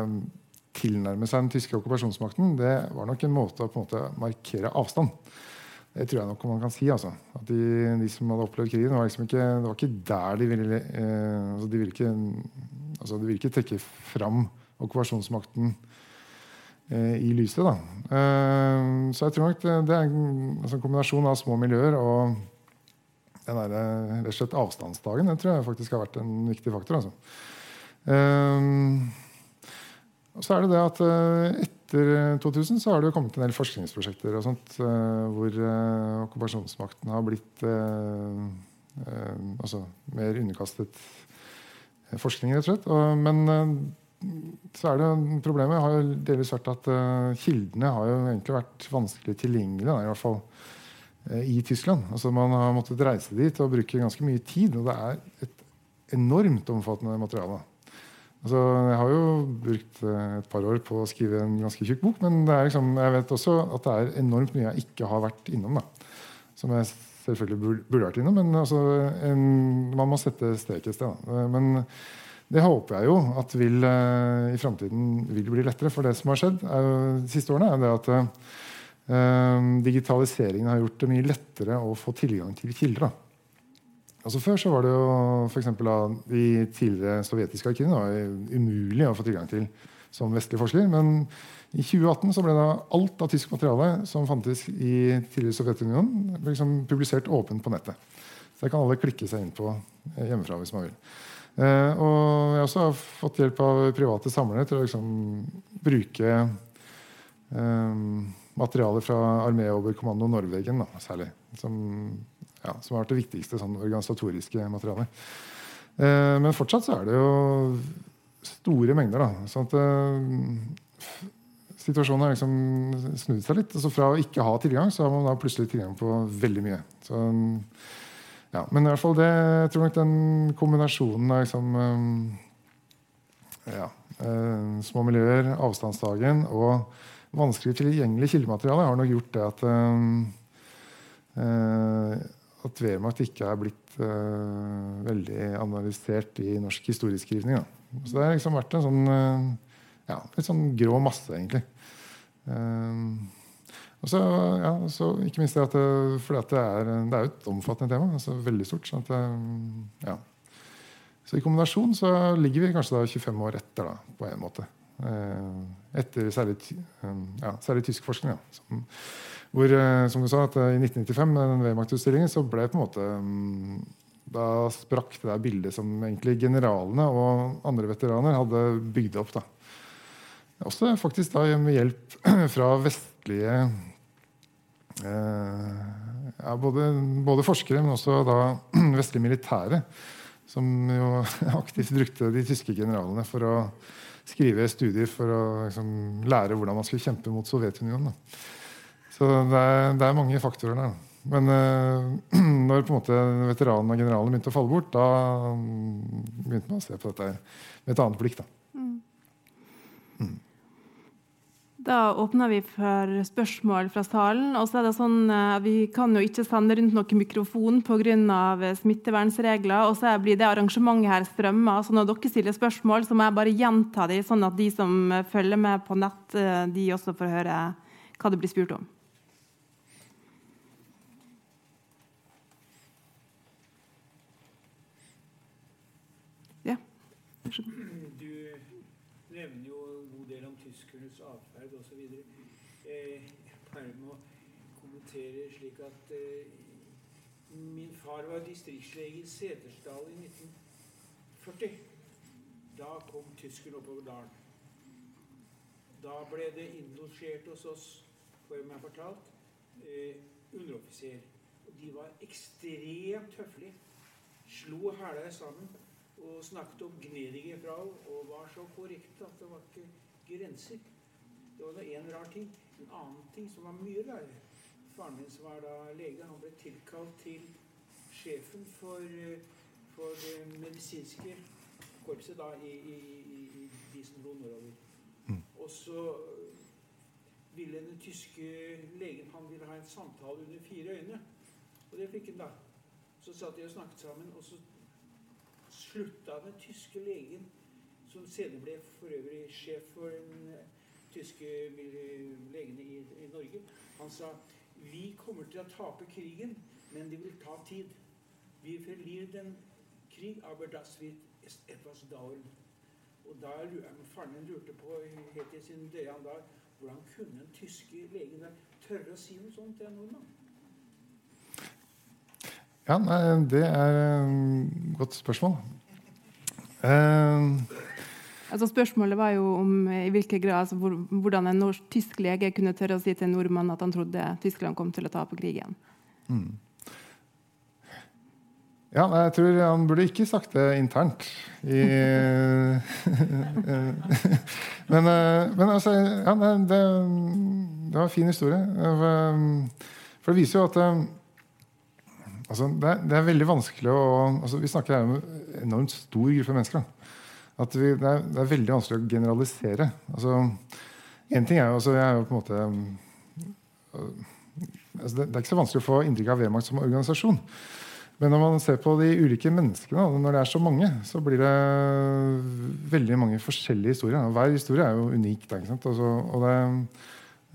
tilnærme seg den tyske okkupasjonsmakten, det var nok en måte å på en måte markere avstand. Det tror jeg nok man kan si. Altså. At de, de, som hadde opplevd krigen, var liksom ikke, det var ikke der de ville eh, altså De ville ikke, altså de ville ikke trekke fram okkupasjonsmakten eh, i lyset. Da. Eh, så jeg tror nok det, det er en altså, kombinasjon av små miljøer og den der, eh, rett og slett avstandsdagen. den tror jeg faktisk har vært en viktig faktor. Altså. Eh, og så er det det at eh, etter 2000 så har det kommet en del forskningsprosjekter og sånt, eh, hvor okkupasjonsmakten har blitt altså mer underkastet forskning, rett og slett. Men så er det problemet har jo delvis vært at kildene har jo egentlig vært vanskelig tilgjengelige, i hvert fall i Tyskland. Altså Man har måttet reise dit og bruke ganske mye tid. Og det er et enormt omfattende materiale. Altså, jeg har jo brukt eh, et par år på å skrive en ganske tjukk bok, men liksom, jeg vet også at det er enormt mye jeg ikke har vært innom. Da. Som jeg selvfølgelig burde vært innom, men altså, en, man må sette strek et sted. Da. Men det håper jeg jo at vil, i framtiden vil bli lettere. For det som har skjedd er, de siste årene, er det at digitaliseringen har gjort det mye lettere å få tilgang til kilder. Altså Før så var det jo for da, de tidligere sovjetiske arkivene umulig å få tilgang til som vestlig forsker. Men i 2018 så ble da alt av tysk materiale som fantes i tidligere Sovjetunionen, liksom publisert åpent på nettet. Så det kan alle klikke seg inn på eh, hjemmefra hvis man vil. Eh, og jeg har også fått hjelp av private samlere til å liksom bruke eh, materialer fra arméoverkommando Norvegen, da, særlig. Som ja, som har vært det viktigste sånn organisatoriske materialet. Eh, men fortsatt så er det jo store mengder. da, sånn at eh, Situasjonen har liksom snudd seg litt. altså Fra å ikke ha tilgang, så har man da plutselig tilgang på veldig mye. Så, ja, men i hvert fall det, jeg tror nok den kombinasjonen av liksom, eh, ja, eh, små miljøer, avstandsdagen og vanskelig tilgjengelig kildemateriale har nok gjort det at eh, eh at Wehrmacht ikke er blitt uh, veldig analysert i norsk historieskrivning. Da. Så det har liksom vært en sånn ja, litt sånn grå masse, egentlig. Og så, ja, så ikke minst det at det, fordi at det er, det er et omfattende tema. altså Veldig stort. Sånn at, ja. Så i kombinasjon så ligger vi kanskje da 25 år etter, da, på en måte. Etter særlig, ja, særlig tysk forskning. Ja, som, hvor, eh, som du sa, at eh, I 1995 med den Wehrmacht-utstillingen så ble på en måte mm, Da sprakk det der bildet som egentlig generalene og andre veteraner hadde bygd opp. da. Også faktisk da med hjelp [clears throat] fra vestlige eh, ja, både, både, forskere, men også da [clears throat] vestlige militære. Som jo [laughs] aktivt brukte de tyske generalene for å skrive studier for å liksom, lære hvordan man skulle kjempe mot Sovjetunionen. Da. Så det er, det er mange faktorer der. Men uh, [clears throat] når på en måte veteranene og generalene begynte å falle bort, da um, begynte man å se på dette med et annet blikk. Da, mm. Da åpner vi for spørsmål fra salen. Og så er det sånn, at Vi kan jo ikke sende rundt noen mikrofon pga. smittevernregler. Og så blir det arrangementet her strømma. Så når dere stiller spørsmål, så må jeg bare gjenta dem, sånn at de som følger med på nett, de også får høre hva det blir spurt om. Du nevner jo en god del om tyskernes atferd osv. Eh, bare må kommentere slik at eh, min far var distriktslege i Setesdal i 1940. Da kom tyskerne oppover dalen. Da ble det innlosjert hos oss, får jeg meg fortalt, eh, underoffiser. De var ekstremt høflige. slo hæla sammen og snakket om gnedige fra og var så korrekte at det var ikke grenser. Det var én rar ting. En annen ting som var mye rarere. Faren min som var da lege, han ble tilkalt til sjefen for, eh, for det medisinske korpset da i, i, i, i de som dro nordover. Mm. Og så eh, ville den tyske legen han ville ha en samtale under fire øyne. Og det fikk han da. Så satt de og snakket sammen, og så slutta den tyske legen, som senere ble for øvrig sjef for den eh, tyske legene i, i Norge, han sa vi kommer til å tape krigen, men det vil ta tid. Vi forlir den Krieg, aber das wird etwas dauern. Og da faren min lurte på helt i sin døde dag hvordan kunne den tyske legen der tørre å si noe sånt til en nordmann? Ja, nei, det er et godt spørsmål. Uh, Altså Spørsmålet var jo om eh, i hvilken grad, altså hvor, hvordan en norsk-tysk lege kunne tørre å si til en nordmann at han trodde Tyskland kom til å tape krigen. Ja, jeg tror han burde ikke sagt det internt. I, [laughs] men, eh, men altså ja, det, det var en fin historie. For det viser jo at eh, altså, det, er, det er veldig vanskelig å altså, Vi snakker her om en enormt stor gruppe mennesker. At vi, det, er, det er veldig vanskelig å generalisere. Altså, en ting er jo, altså, jeg er jo på en måte altså, det er ikke så vanskelig å få inntrykk av Wehrmacht som organisasjon. Men når man ser på de ulike menneskene, når det er så mange, så blir det veldig mange forskjellige historier. Hver historie er jo unik. Sant? Altså, og det,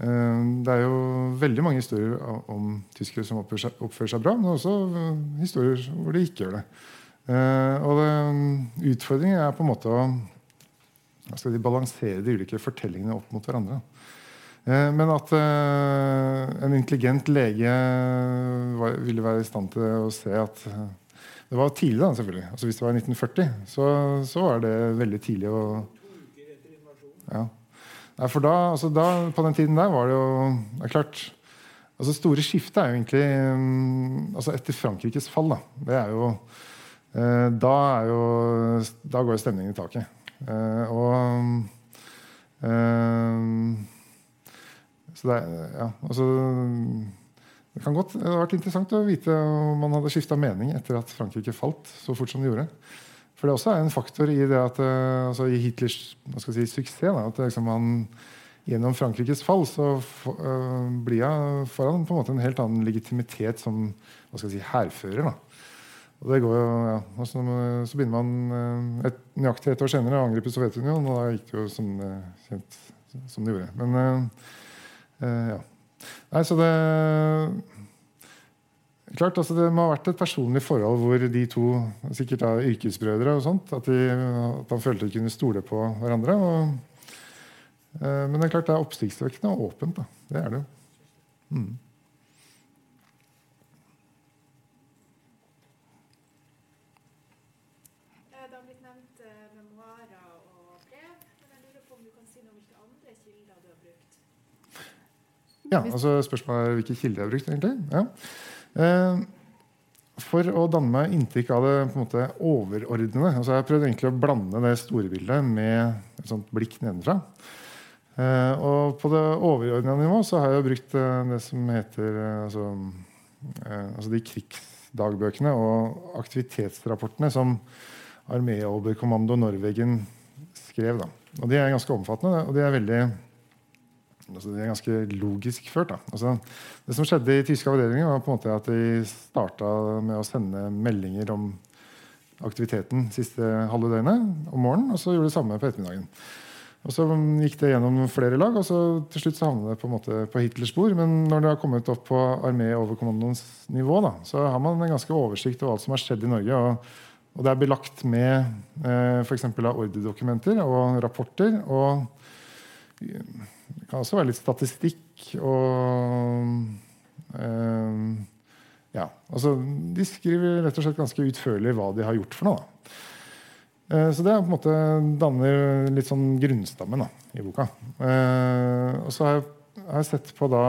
eh, det er jo veldig mange historier om tyskere som oppfører seg, oppfører seg bra, men også eh, historier hvor de ikke gjør det. Eh, og det, utfordringen er på en måte å de balansere de ulike fortellingene opp mot hverandre. Eh, Men at eh, en intelligent lege ville være i stand til å se at eh, Det var tidlig, da, selvfølgelig. Altså Hvis det var 1940, så, så var det veldig tidlig. å ja. Nei, for da, altså da, På den tiden der var det jo det er klart, altså Store skiftet er jo egentlig mm, altså Etter Frankrikes fall, da. Det er jo Da er jo Da går jo stemningen i taket. Og Så det Ja, altså det kan godt, det hadde vært interessant å vite om man hadde skifta mening etter at Frankrike falt så fort som de gjorde. For det også er en faktor i det at eh, altså i Hitlers si, suksess. Da, at liksom han gjennom Frankrikes fall så øh, blir han, foran på en måte en helt annen legitimitet som hva skal jeg si, hærfører. Og det går jo, ja, og Så begynner man øh, et, nøyaktig ett år senere å angripe Sovjetunionen, og da gikk det jo som, kjent, som det gjorde. Men øh, ja. Nei, så det Klart, altså Det må ha vært et personlig forhold hvor de to sikkert da yrkesbrødre og sånt, at, de, at han følte de kunne stole på hverandre. Og, eh, men det er klart det er oppsiktsvekkende og åpent. da. Det er det jo. Mm. Eh, Det har blitt nevnt eh, memoarer og brev, men jeg lurer på om du kan si noe om hvilke andre kilder du har brukt? Ja, altså Spørsmålet er hvilke kilder jeg har brukt. egentlig. Ja. Eh, for å danne meg inntrykk av det på en måte overordnede altså Jeg har prøvd egentlig å blande det store bildet med et sånt blikk nedenfra. Eh, og på det overordnede nivå så har jeg brukt eh, det som heter altså, altså de krigsdagbøkene og aktivitetsrapportene som Arméoberkommando Norwegen skrev. Da. Og De er ganske omfattende, og de er veldig altså det er ganske logisk ført. Altså, det som skjedde i tyske avdelinger, var på en måte at de starta med å sende meldinger om aktiviteten siste halve døgnet om morgenen, og så gjorde de det samme på ettermiddagen. Og Så gikk det gjennom flere lag, og så til slutt så havnet det på en måte på Hitlers spor. Men når det har kommet opp på armé-overkommandoens nivå, da, så har man en ganske oversikt over alt som har skjedd i Norge. og og det er belagt med eh, f.eks. ordredokumenter og rapporter. Og det kan også være litt statistikk og eh, Ja. Altså, de skriver rett og slett ganske utførlig hva de har gjort for noe. Eh, så det er på en måte danner litt sånn grunnstammen da, i boka. Eh, og så har jeg, sett på da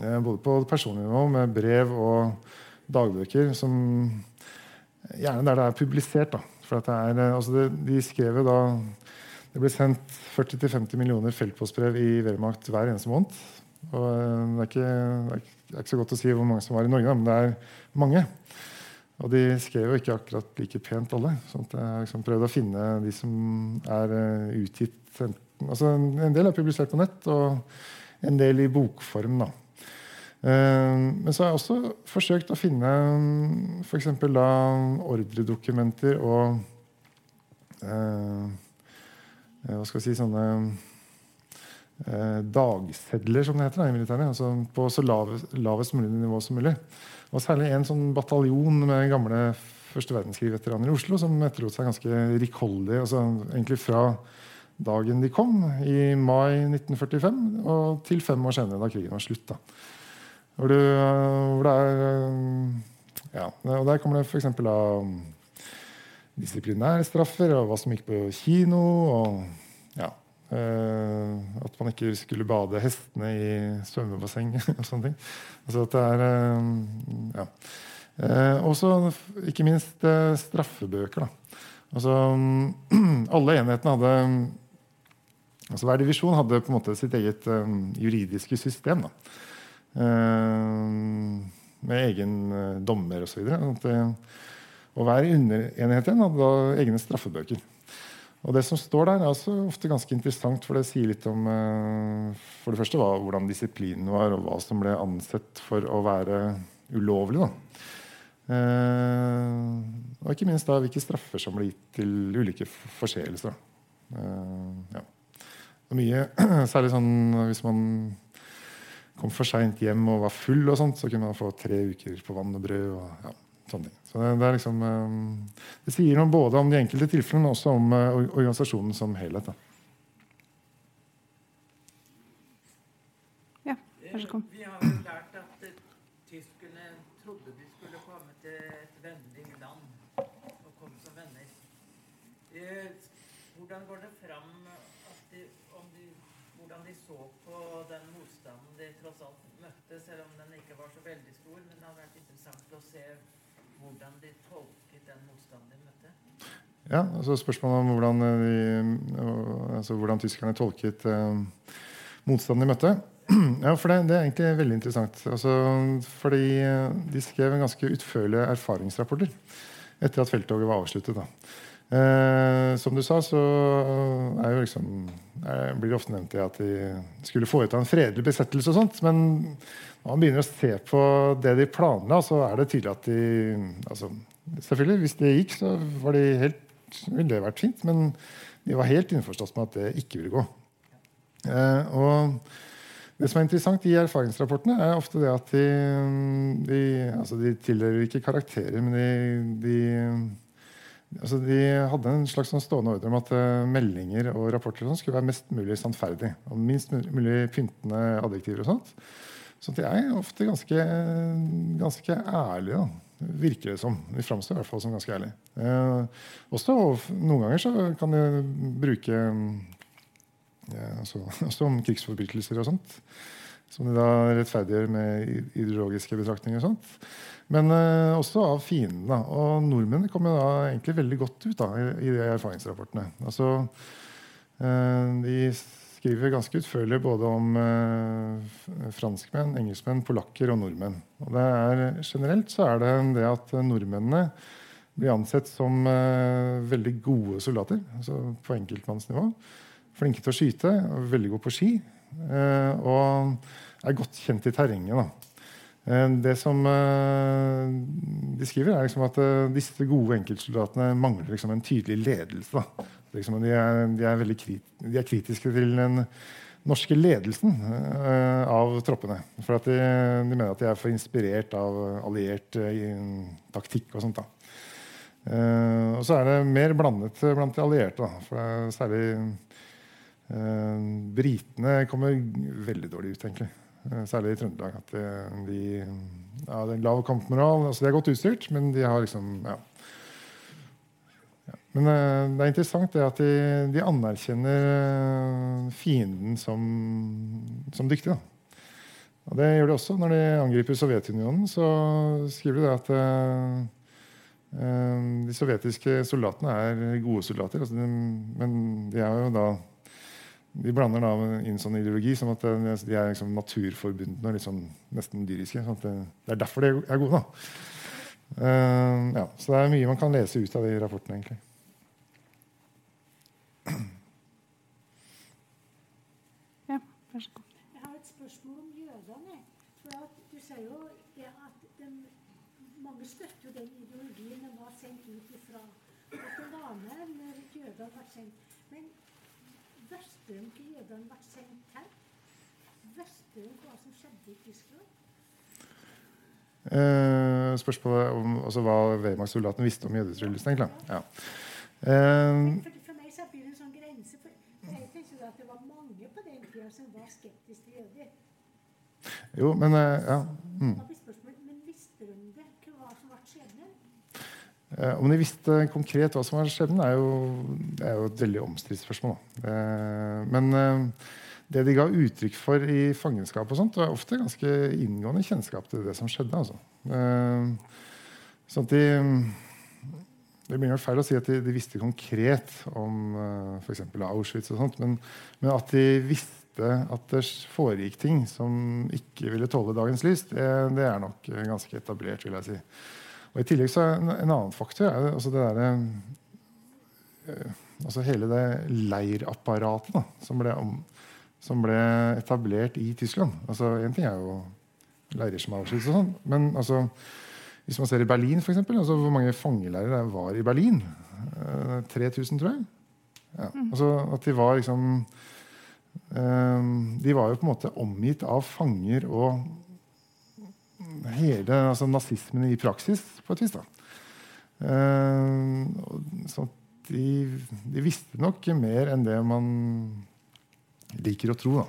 eh, både på personlig nivå med brev og dagbøker som gjerne der det er publisert. da. For det er, eh, altså det, de skrev jo da Det ble sendt 40-50 millioner feltpostbrev i Wehrmacht hver eneste måned. Og eh, det er, ikke, det er ikke- så godt å si hvor mange som var i Norge, men det er mange. Og de skrev jo ikke akkurat like pent, alle. Så at jeg liksom prøvd å finne de som er eh, utgitt altså En del er publisert på nett, og en del i bokform. da. Eh, Men så har jeg også forsøkt å finne f.eks. ordredokumenter og Hva skal vi si sånne eh, dagsedler, som det heter da, i militæret. Altså på så lave, lavest mulig nivå som mulig. Og særlig en sånn bataljon med gamle første verdenskrig-veteraner i Oslo som etterlot seg ganske rikholdig. Altså egentlig fra dagen de kom, i mai 1945, og til fem år senere, da krigen var slutt. da. Hvor, du, hvor det er eh, ja, og Der kommer det f.eks. da disiplinærstraffer og hva som gikk på kino. og ja, eh, At man ikke skulle bade hestene i svømmebasseng [laughs] og sånne ting. Altså at det er eh, ja. Eh, også ikke minst eh, straffebøker. da. Altså, [clears throat] alle enhetene hadde altså Hver divisjon hadde på en måte sitt eget eh, juridiske system. da. Eh, med egen dommer osv. Og, og hver underenhet igjen hadde da egne straffebøker. Og det som står der, er også ofte ganske interessant, for det sier litt om eh, for det første hvordan disiplinen var, og hva som ble ansett for å være ulovlig. da. Eh, og ikke minst da hvilke straffer som ble gitt til ulike forseelser. Eh, ja. Mye, [clears throat] særlig sånn hvis man kom for seint hjem og var full, og sånt, så kunne man få tre uker på vann og brød. og ja, sånne ting. Så det, det, er liksom, eh, det sier noe både om de enkelte tilfellene, men også om eh, organisasjonen som helhet. da. Ja, vær så god. Vi har jo lært at eh, tyskerne trodde de skulle komme til et vennlig land og komme som venner. Eh, Hvordan går det fram at de, om de, hvordan de så på den motstanden de tross alt møtte, selv om den ikke var så veldig stor? Men det hadde vært interessant å se hvordan de tolket den motstanden de møtte. Ja, altså Spørsmålet om hvordan, vi, altså hvordan tyskerne tolket eh, motstanden de møtte. [clears throat] Ja, for det, det er egentlig veldig interessant. Altså, fordi eh, de skrev en ganske utførlige erfaringsrapporter etter at felttoget var avsluttet. Eh, som du sa, så er jo liksom, er, blir det ofte nevnt at de skulle foreta en fredelig besettelse. og sånt, Men når man begynner å se på det de planla, så er det tydelig at de altså, Selvfølgelig, hvis det gikk, så var de helt, ville det vært fint. Men de var helt innforstått med at det ikke ville gå. Eh, og det som er interessant i erfaringsrapportene, er ofte det at de, de, altså de tilhører ikke karakterer, men de, de Altså de hadde en slags sånn stående ordre om at eh, meldinger og rapporter og skulle være mest mulig sannferdig. Og minst mulig pyntende adjektiver. og sånt. Så de er ofte ganske, ganske ærlige, da. Virker det som. De framstår i hvert fall som ganske ærlige. Eh, også Noen ganger så kan de bruke eh, altså, [laughs] også om krigsforbrytelser og sånt. Som de da rettferdiggjør med ideologiske betraktninger. og sånt. Men eh, også av fiendene. Og nordmenn kom jo da egentlig veldig godt ut da, i, i de erfaringsrapportene. Altså, eh, de skriver ganske utførlig både om eh, franskmenn, engelskmenn, polakker og nordmenn. Og er, generelt så er det det at nordmennene blir ansett som eh, veldig gode soldater. altså På enkeltmannsnivå. Flinke til å skyte, veldig gode på ski. eh, og er godt kjent i terrenget. da. Eh, Det som eh, de skriver, er liksom at eh, disse gode enkeltsoldatene mangler liksom en tydelig ledelse. Liksom, de, er, de, er krit, de er kritiske til den norske ledelsen av troppene. For de, de mener at de er for inspirert av alliert taktikk og sånt. da. Og så er det mer blandet blant de allierte. Da. For særlig britene kommer veldig dårlig ut, egentlig. Eh, Særlig i Trøndelag. At de, de, ja, det er lav kampmoral. Altså, de er godt utstyrt, men de har liksom ja. Ja. Men eh, det er interessant det at de, de anerkjenner eh, fienden som, som dyktig. Da. Og det gjør de også når de angriper Sovjetunionen. Så skriver de det at eh, Eh, de sovjetiske soldatene er gode soldater, altså de, men de er jo da de blander da inn sånn ideologi som at eh, de er liksom naturforbundne og liksom nesten dyriske. Sånn det, det, er derfor de er gode. da. Uh, ja, så det er mye man kan lese ut av de rapportene, egentlig. Ja, vær så god. Jeg har et spørsmål om jødene. For at du sier jo det at de, mange støtter jo den ideologien de var sendt ut ifra. At det var med når jødene ble sendt. Men visste de ikke jødene ble sendt her? Visste de hva som skjedde i Tyskland? Uh, spørsmålet om altså, hva Weimar-soldatene visste om jødetryllesten, egentlig. Ja. Uh, For, for meg så blir det en sånn grense. For jeg tenkte at det var mange på den tida som var skeptiske til jøder. jo, men uh, ja. Mm. Da blir spørsmålet, Men visste de det? Hva som ble skjebnen? Eh, om de visste konkret hva som var skjebnen, er er jo et veldig omstridt spørsmål. Eh, men eh, det de ga uttrykk for i fangenskap, og sånt, var ofte ganske inngående kjennskap til det som skjedde. Altså. Eh, sånn at de Det blir nok feil å si at de, de visste konkret om f.eks. Auschwitz, og sånt, men, men at de visste at det foregikk ting som ikke ville tåle dagens lys, det, det er nok eh, ganske etablert. vil jeg si. Og I tillegg så er en, en annen faktor er det, altså det derre eh, altså hele det leirapparatet da, som ble, om, som ble etablert i Tyskland. Altså Én ting er jo leirer som Auschwitz, og sånn, men altså, hvis man ser i Berlin, for eksempel, altså hvor mange fangeleirer det var i Berlin eh, 3000, tror jeg. Ja, altså At de var liksom eh, De var jo på en måte omgitt av fanger og hele altså nazismen i praksis, på et vis. da. Eh, så de, de visste nok mer enn det man liker å tro, da,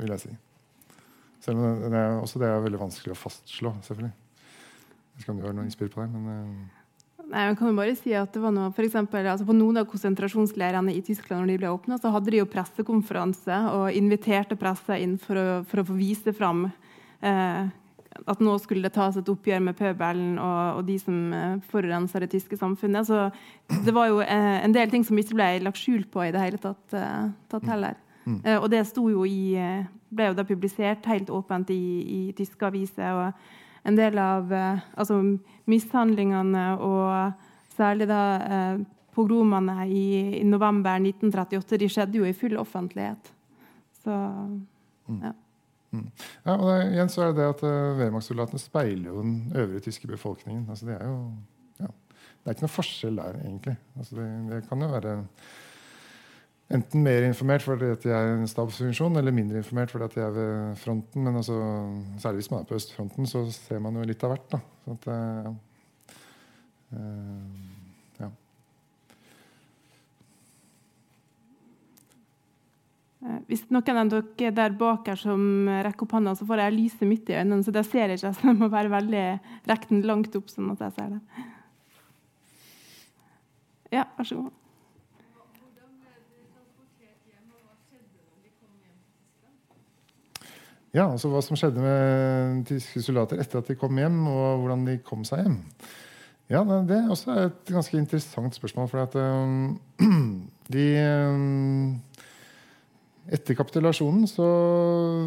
vil jeg si. Selv om det, det er, også det er veldig vanskelig å fastslå, selvfølgelig. Jeg vet ikke om du har noe innspill på det, men eh, Nei, jeg kan jo bare si at det var noe, for eksempel, altså På noen av konsentrasjonsleirene i Tyskland når de ble åpna, så hadde de jo pressekonferanse og inviterte pressa inn for å, for å få vise fram eh, at nå skulle det tas et oppgjør med pøbelen og, og de som forurenser det tyske samfunnet. Så det var jo eh, en del ting som ikke ble lagt skjul på i det hele tatt, eh, tatt heller. Mm. og det sto jo i, eh, ble jo da publisert helt åpent i, i tyske aviser. og en del av eh, altså, mishandlingene og særlig da eh, pogromene i, i november 1938 de skjedde jo i full offentlighet. Så ja. Ja, og det, igjen så er det det at uh, Wehrmacht-soldatene speiler jo den øvrige tyske befolkningen. Altså, det er jo ja, det er ikke noe forskjell der, egentlig. Altså, det, det kan jo være enten mer informert fordi at de er en stabsfunksjon, eller mindre informert fordi at de er ved fronten. Men altså, særlig hvis man er på østfronten, så ser man jo litt av hvert. da. Sånn at, uh, uh, ja. Eh, Hvis noen av dere der bak her som rekker opp hånda, så får jeg lyset midt i øynene, så det ser jeg ikke. Så jeg må være veldig rekke den langt opp, sånn at jeg ser det. Ja, vær så god. Ja, altså Hva som skjedde med tyske soldater etter at de kom hjem, og hvordan de kom seg hjem. Ja, Det er også et ganske interessant spørsmål. For at um, [clears throat] de um, Etter kapitulasjonen så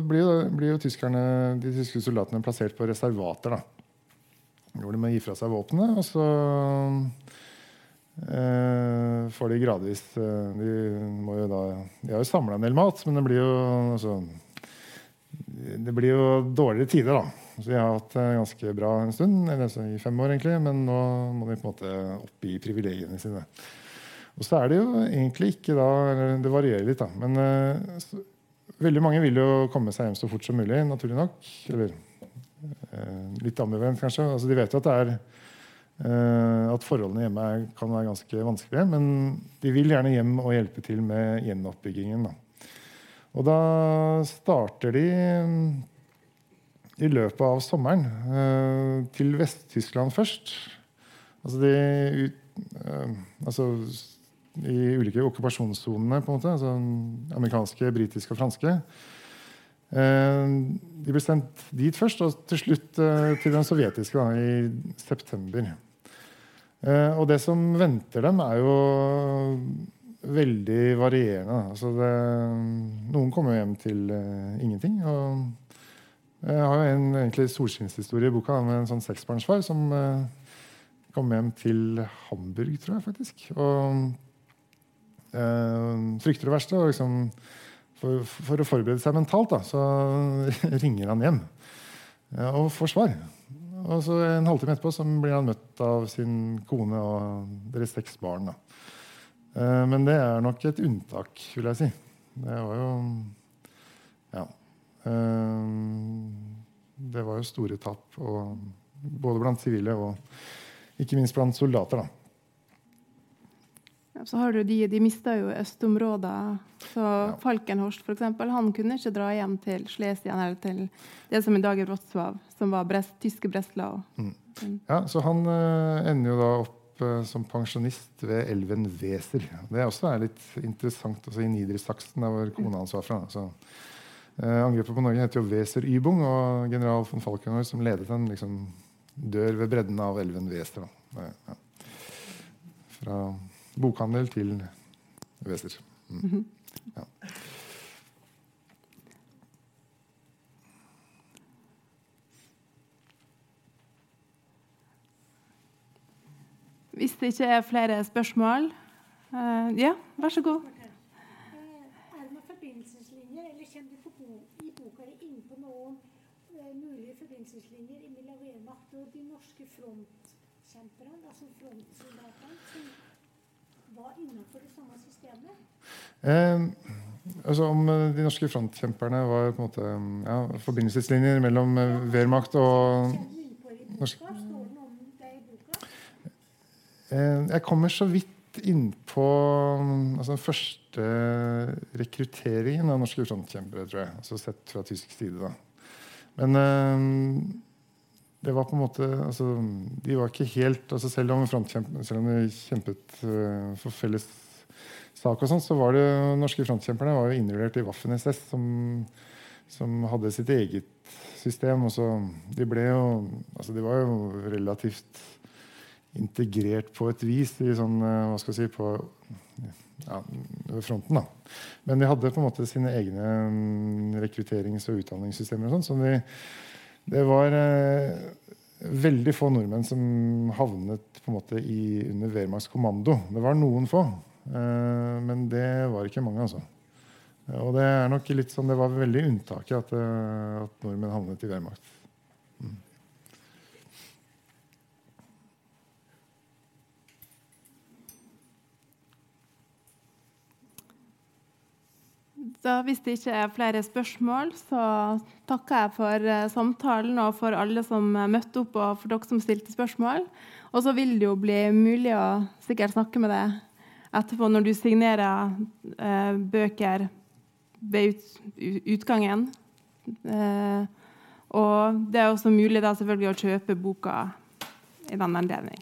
blir blir jo tyskerne, de tyske soldatene plassert på reservater. da. Hvor de må gi fra seg våpenet, og så eh, får de gradvis eh, De må jo da De har jo samla en del mat, men det blir jo altså, det blir jo dårligere tider, da. Så de har hatt det ganske bra en stund, eller altså i fem år egentlig, men nå må de på en måte oppgi privilegiene sine. Og så er det jo egentlig ikke da Det varierer litt, da. Men eh, så, veldig mange vil jo komme seg hjem så fort som mulig, naturlig nok. Eller eh, litt ambivalent, kanskje. Altså, de vet jo at det er eh, at forholdene hjemme kan være ganske vanskelige, men de vil gjerne hjem og hjelpe til med gjenoppbyggingen. Da. Og da starter de i løpet av sommeren til Vest-Tyskland først. Altså de altså i ulike okkupasjonssonene. Altså amerikanske, britiske og franske. Eh, de ble sendt dit først, og til slutt eh, til den sovjetiske da, i september. Eh, og det som venter dem, er jo veldig varierende. Altså det, noen kommer hjem til ingenting. Og jeg har jo en egentlig solskinnshistorie i boka med en sånn seksbarnsfar som kom hjem til Hamburg, tror jeg faktisk. Og frykter det verste. Og liksom, for, for, å forberede seg mentalt da, så [laughs] ringer han hjem og får svar. Og så En halvtime etterpå så blir han møtt av sin kone og deres seks barn. da. Eh, men det er nok et unntak, vil jeg si. Det var jo Ja. Eh, det var jo store tap, både blant sivile og ikke minst blant soldater. da. Så har du de, de mista jo østområder. Så ja. Falkenhorst f.eks. han kunne ikke dra hjem til Slesien eller til det som i dag er Wrocław, som var Brest, tyske Breslau. Mm. Ja, så han uh, ender jo da opp uh, som pensjonist ved elven Weser. Det er også er litt interessant også i Niedersachsen, der hvor kona hans var fra. Så, uh, angrepet på Norge heter jo Weser Ybung, og general von Falkenhorst, som ledet den, liksom, dør ved bredden av elven Weser. Ja. Fra bokhandel til Weser. Mm. Ja. Hvis det ikke er flere spørsmål uh, Ja, vær så god. Er det noen forbindelseslinjer, eller kommer du bo, i boka inn på noen uh, mulige forbindelseslinjer mellom Wehrmacht og de norske frontkjemperne, altså frontsoldatene, var innenfor det samme systemet? Eh, altså Om de norske frontkjemperne var på en måte ja, forbindelseslinjer mellom Wehrmacht og norske Eh, jeg kommer så vidt innpå altså den første rekrutteringen av norske frontkjempere, tror jeg. Altså sett fra tysk side, da. Men uh, det var på en måte altså, De var ikke helt altså Selv om, selv de kjempet uh, for felles sak, og sånt, så var det norske frontkjemperne var jo innrullert i Waffen-SS, som, som, hadde sitt eget system. Og så, de ble jo altså, De var jo relativt integrert på et vis i sånn, uh, hva skal jeg si, på ja, fronten. da. Men de hadde på en måte sine egne mm, rekrutterings- og utdanningssystemer. og sånn, så de, det var eh, veldig få nordmenn som havnet på en måte i, under Wehrmachts kommando. Det var noen få, eh, men det var ikke mange. altså. Og det er nok litt sånn, det var veldig unntaket at, eh, at nordmenn havnet i Wehrmacht. Så hvis det ikke er flere spørsmål, så takker jeg for eh, samtalen og for alle som møtte opp, og for dere som stilte spørsmål. Og så vil det jo bli mulig å sikkert snakke med deg etterpå når du signerer eh, bøker ved ut, utgangen. Eh, og det er også mulig da selvfølgelig å kjøpe boka i den anledning.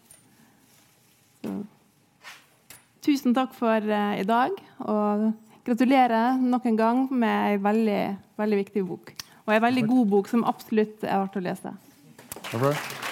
Tusen takk for eh, i dag. og Gratulerer nok en gang med ei veldig, veldig viktig bok. Og ei veldig god bok som absolutt er verdt å lese. Takk for det.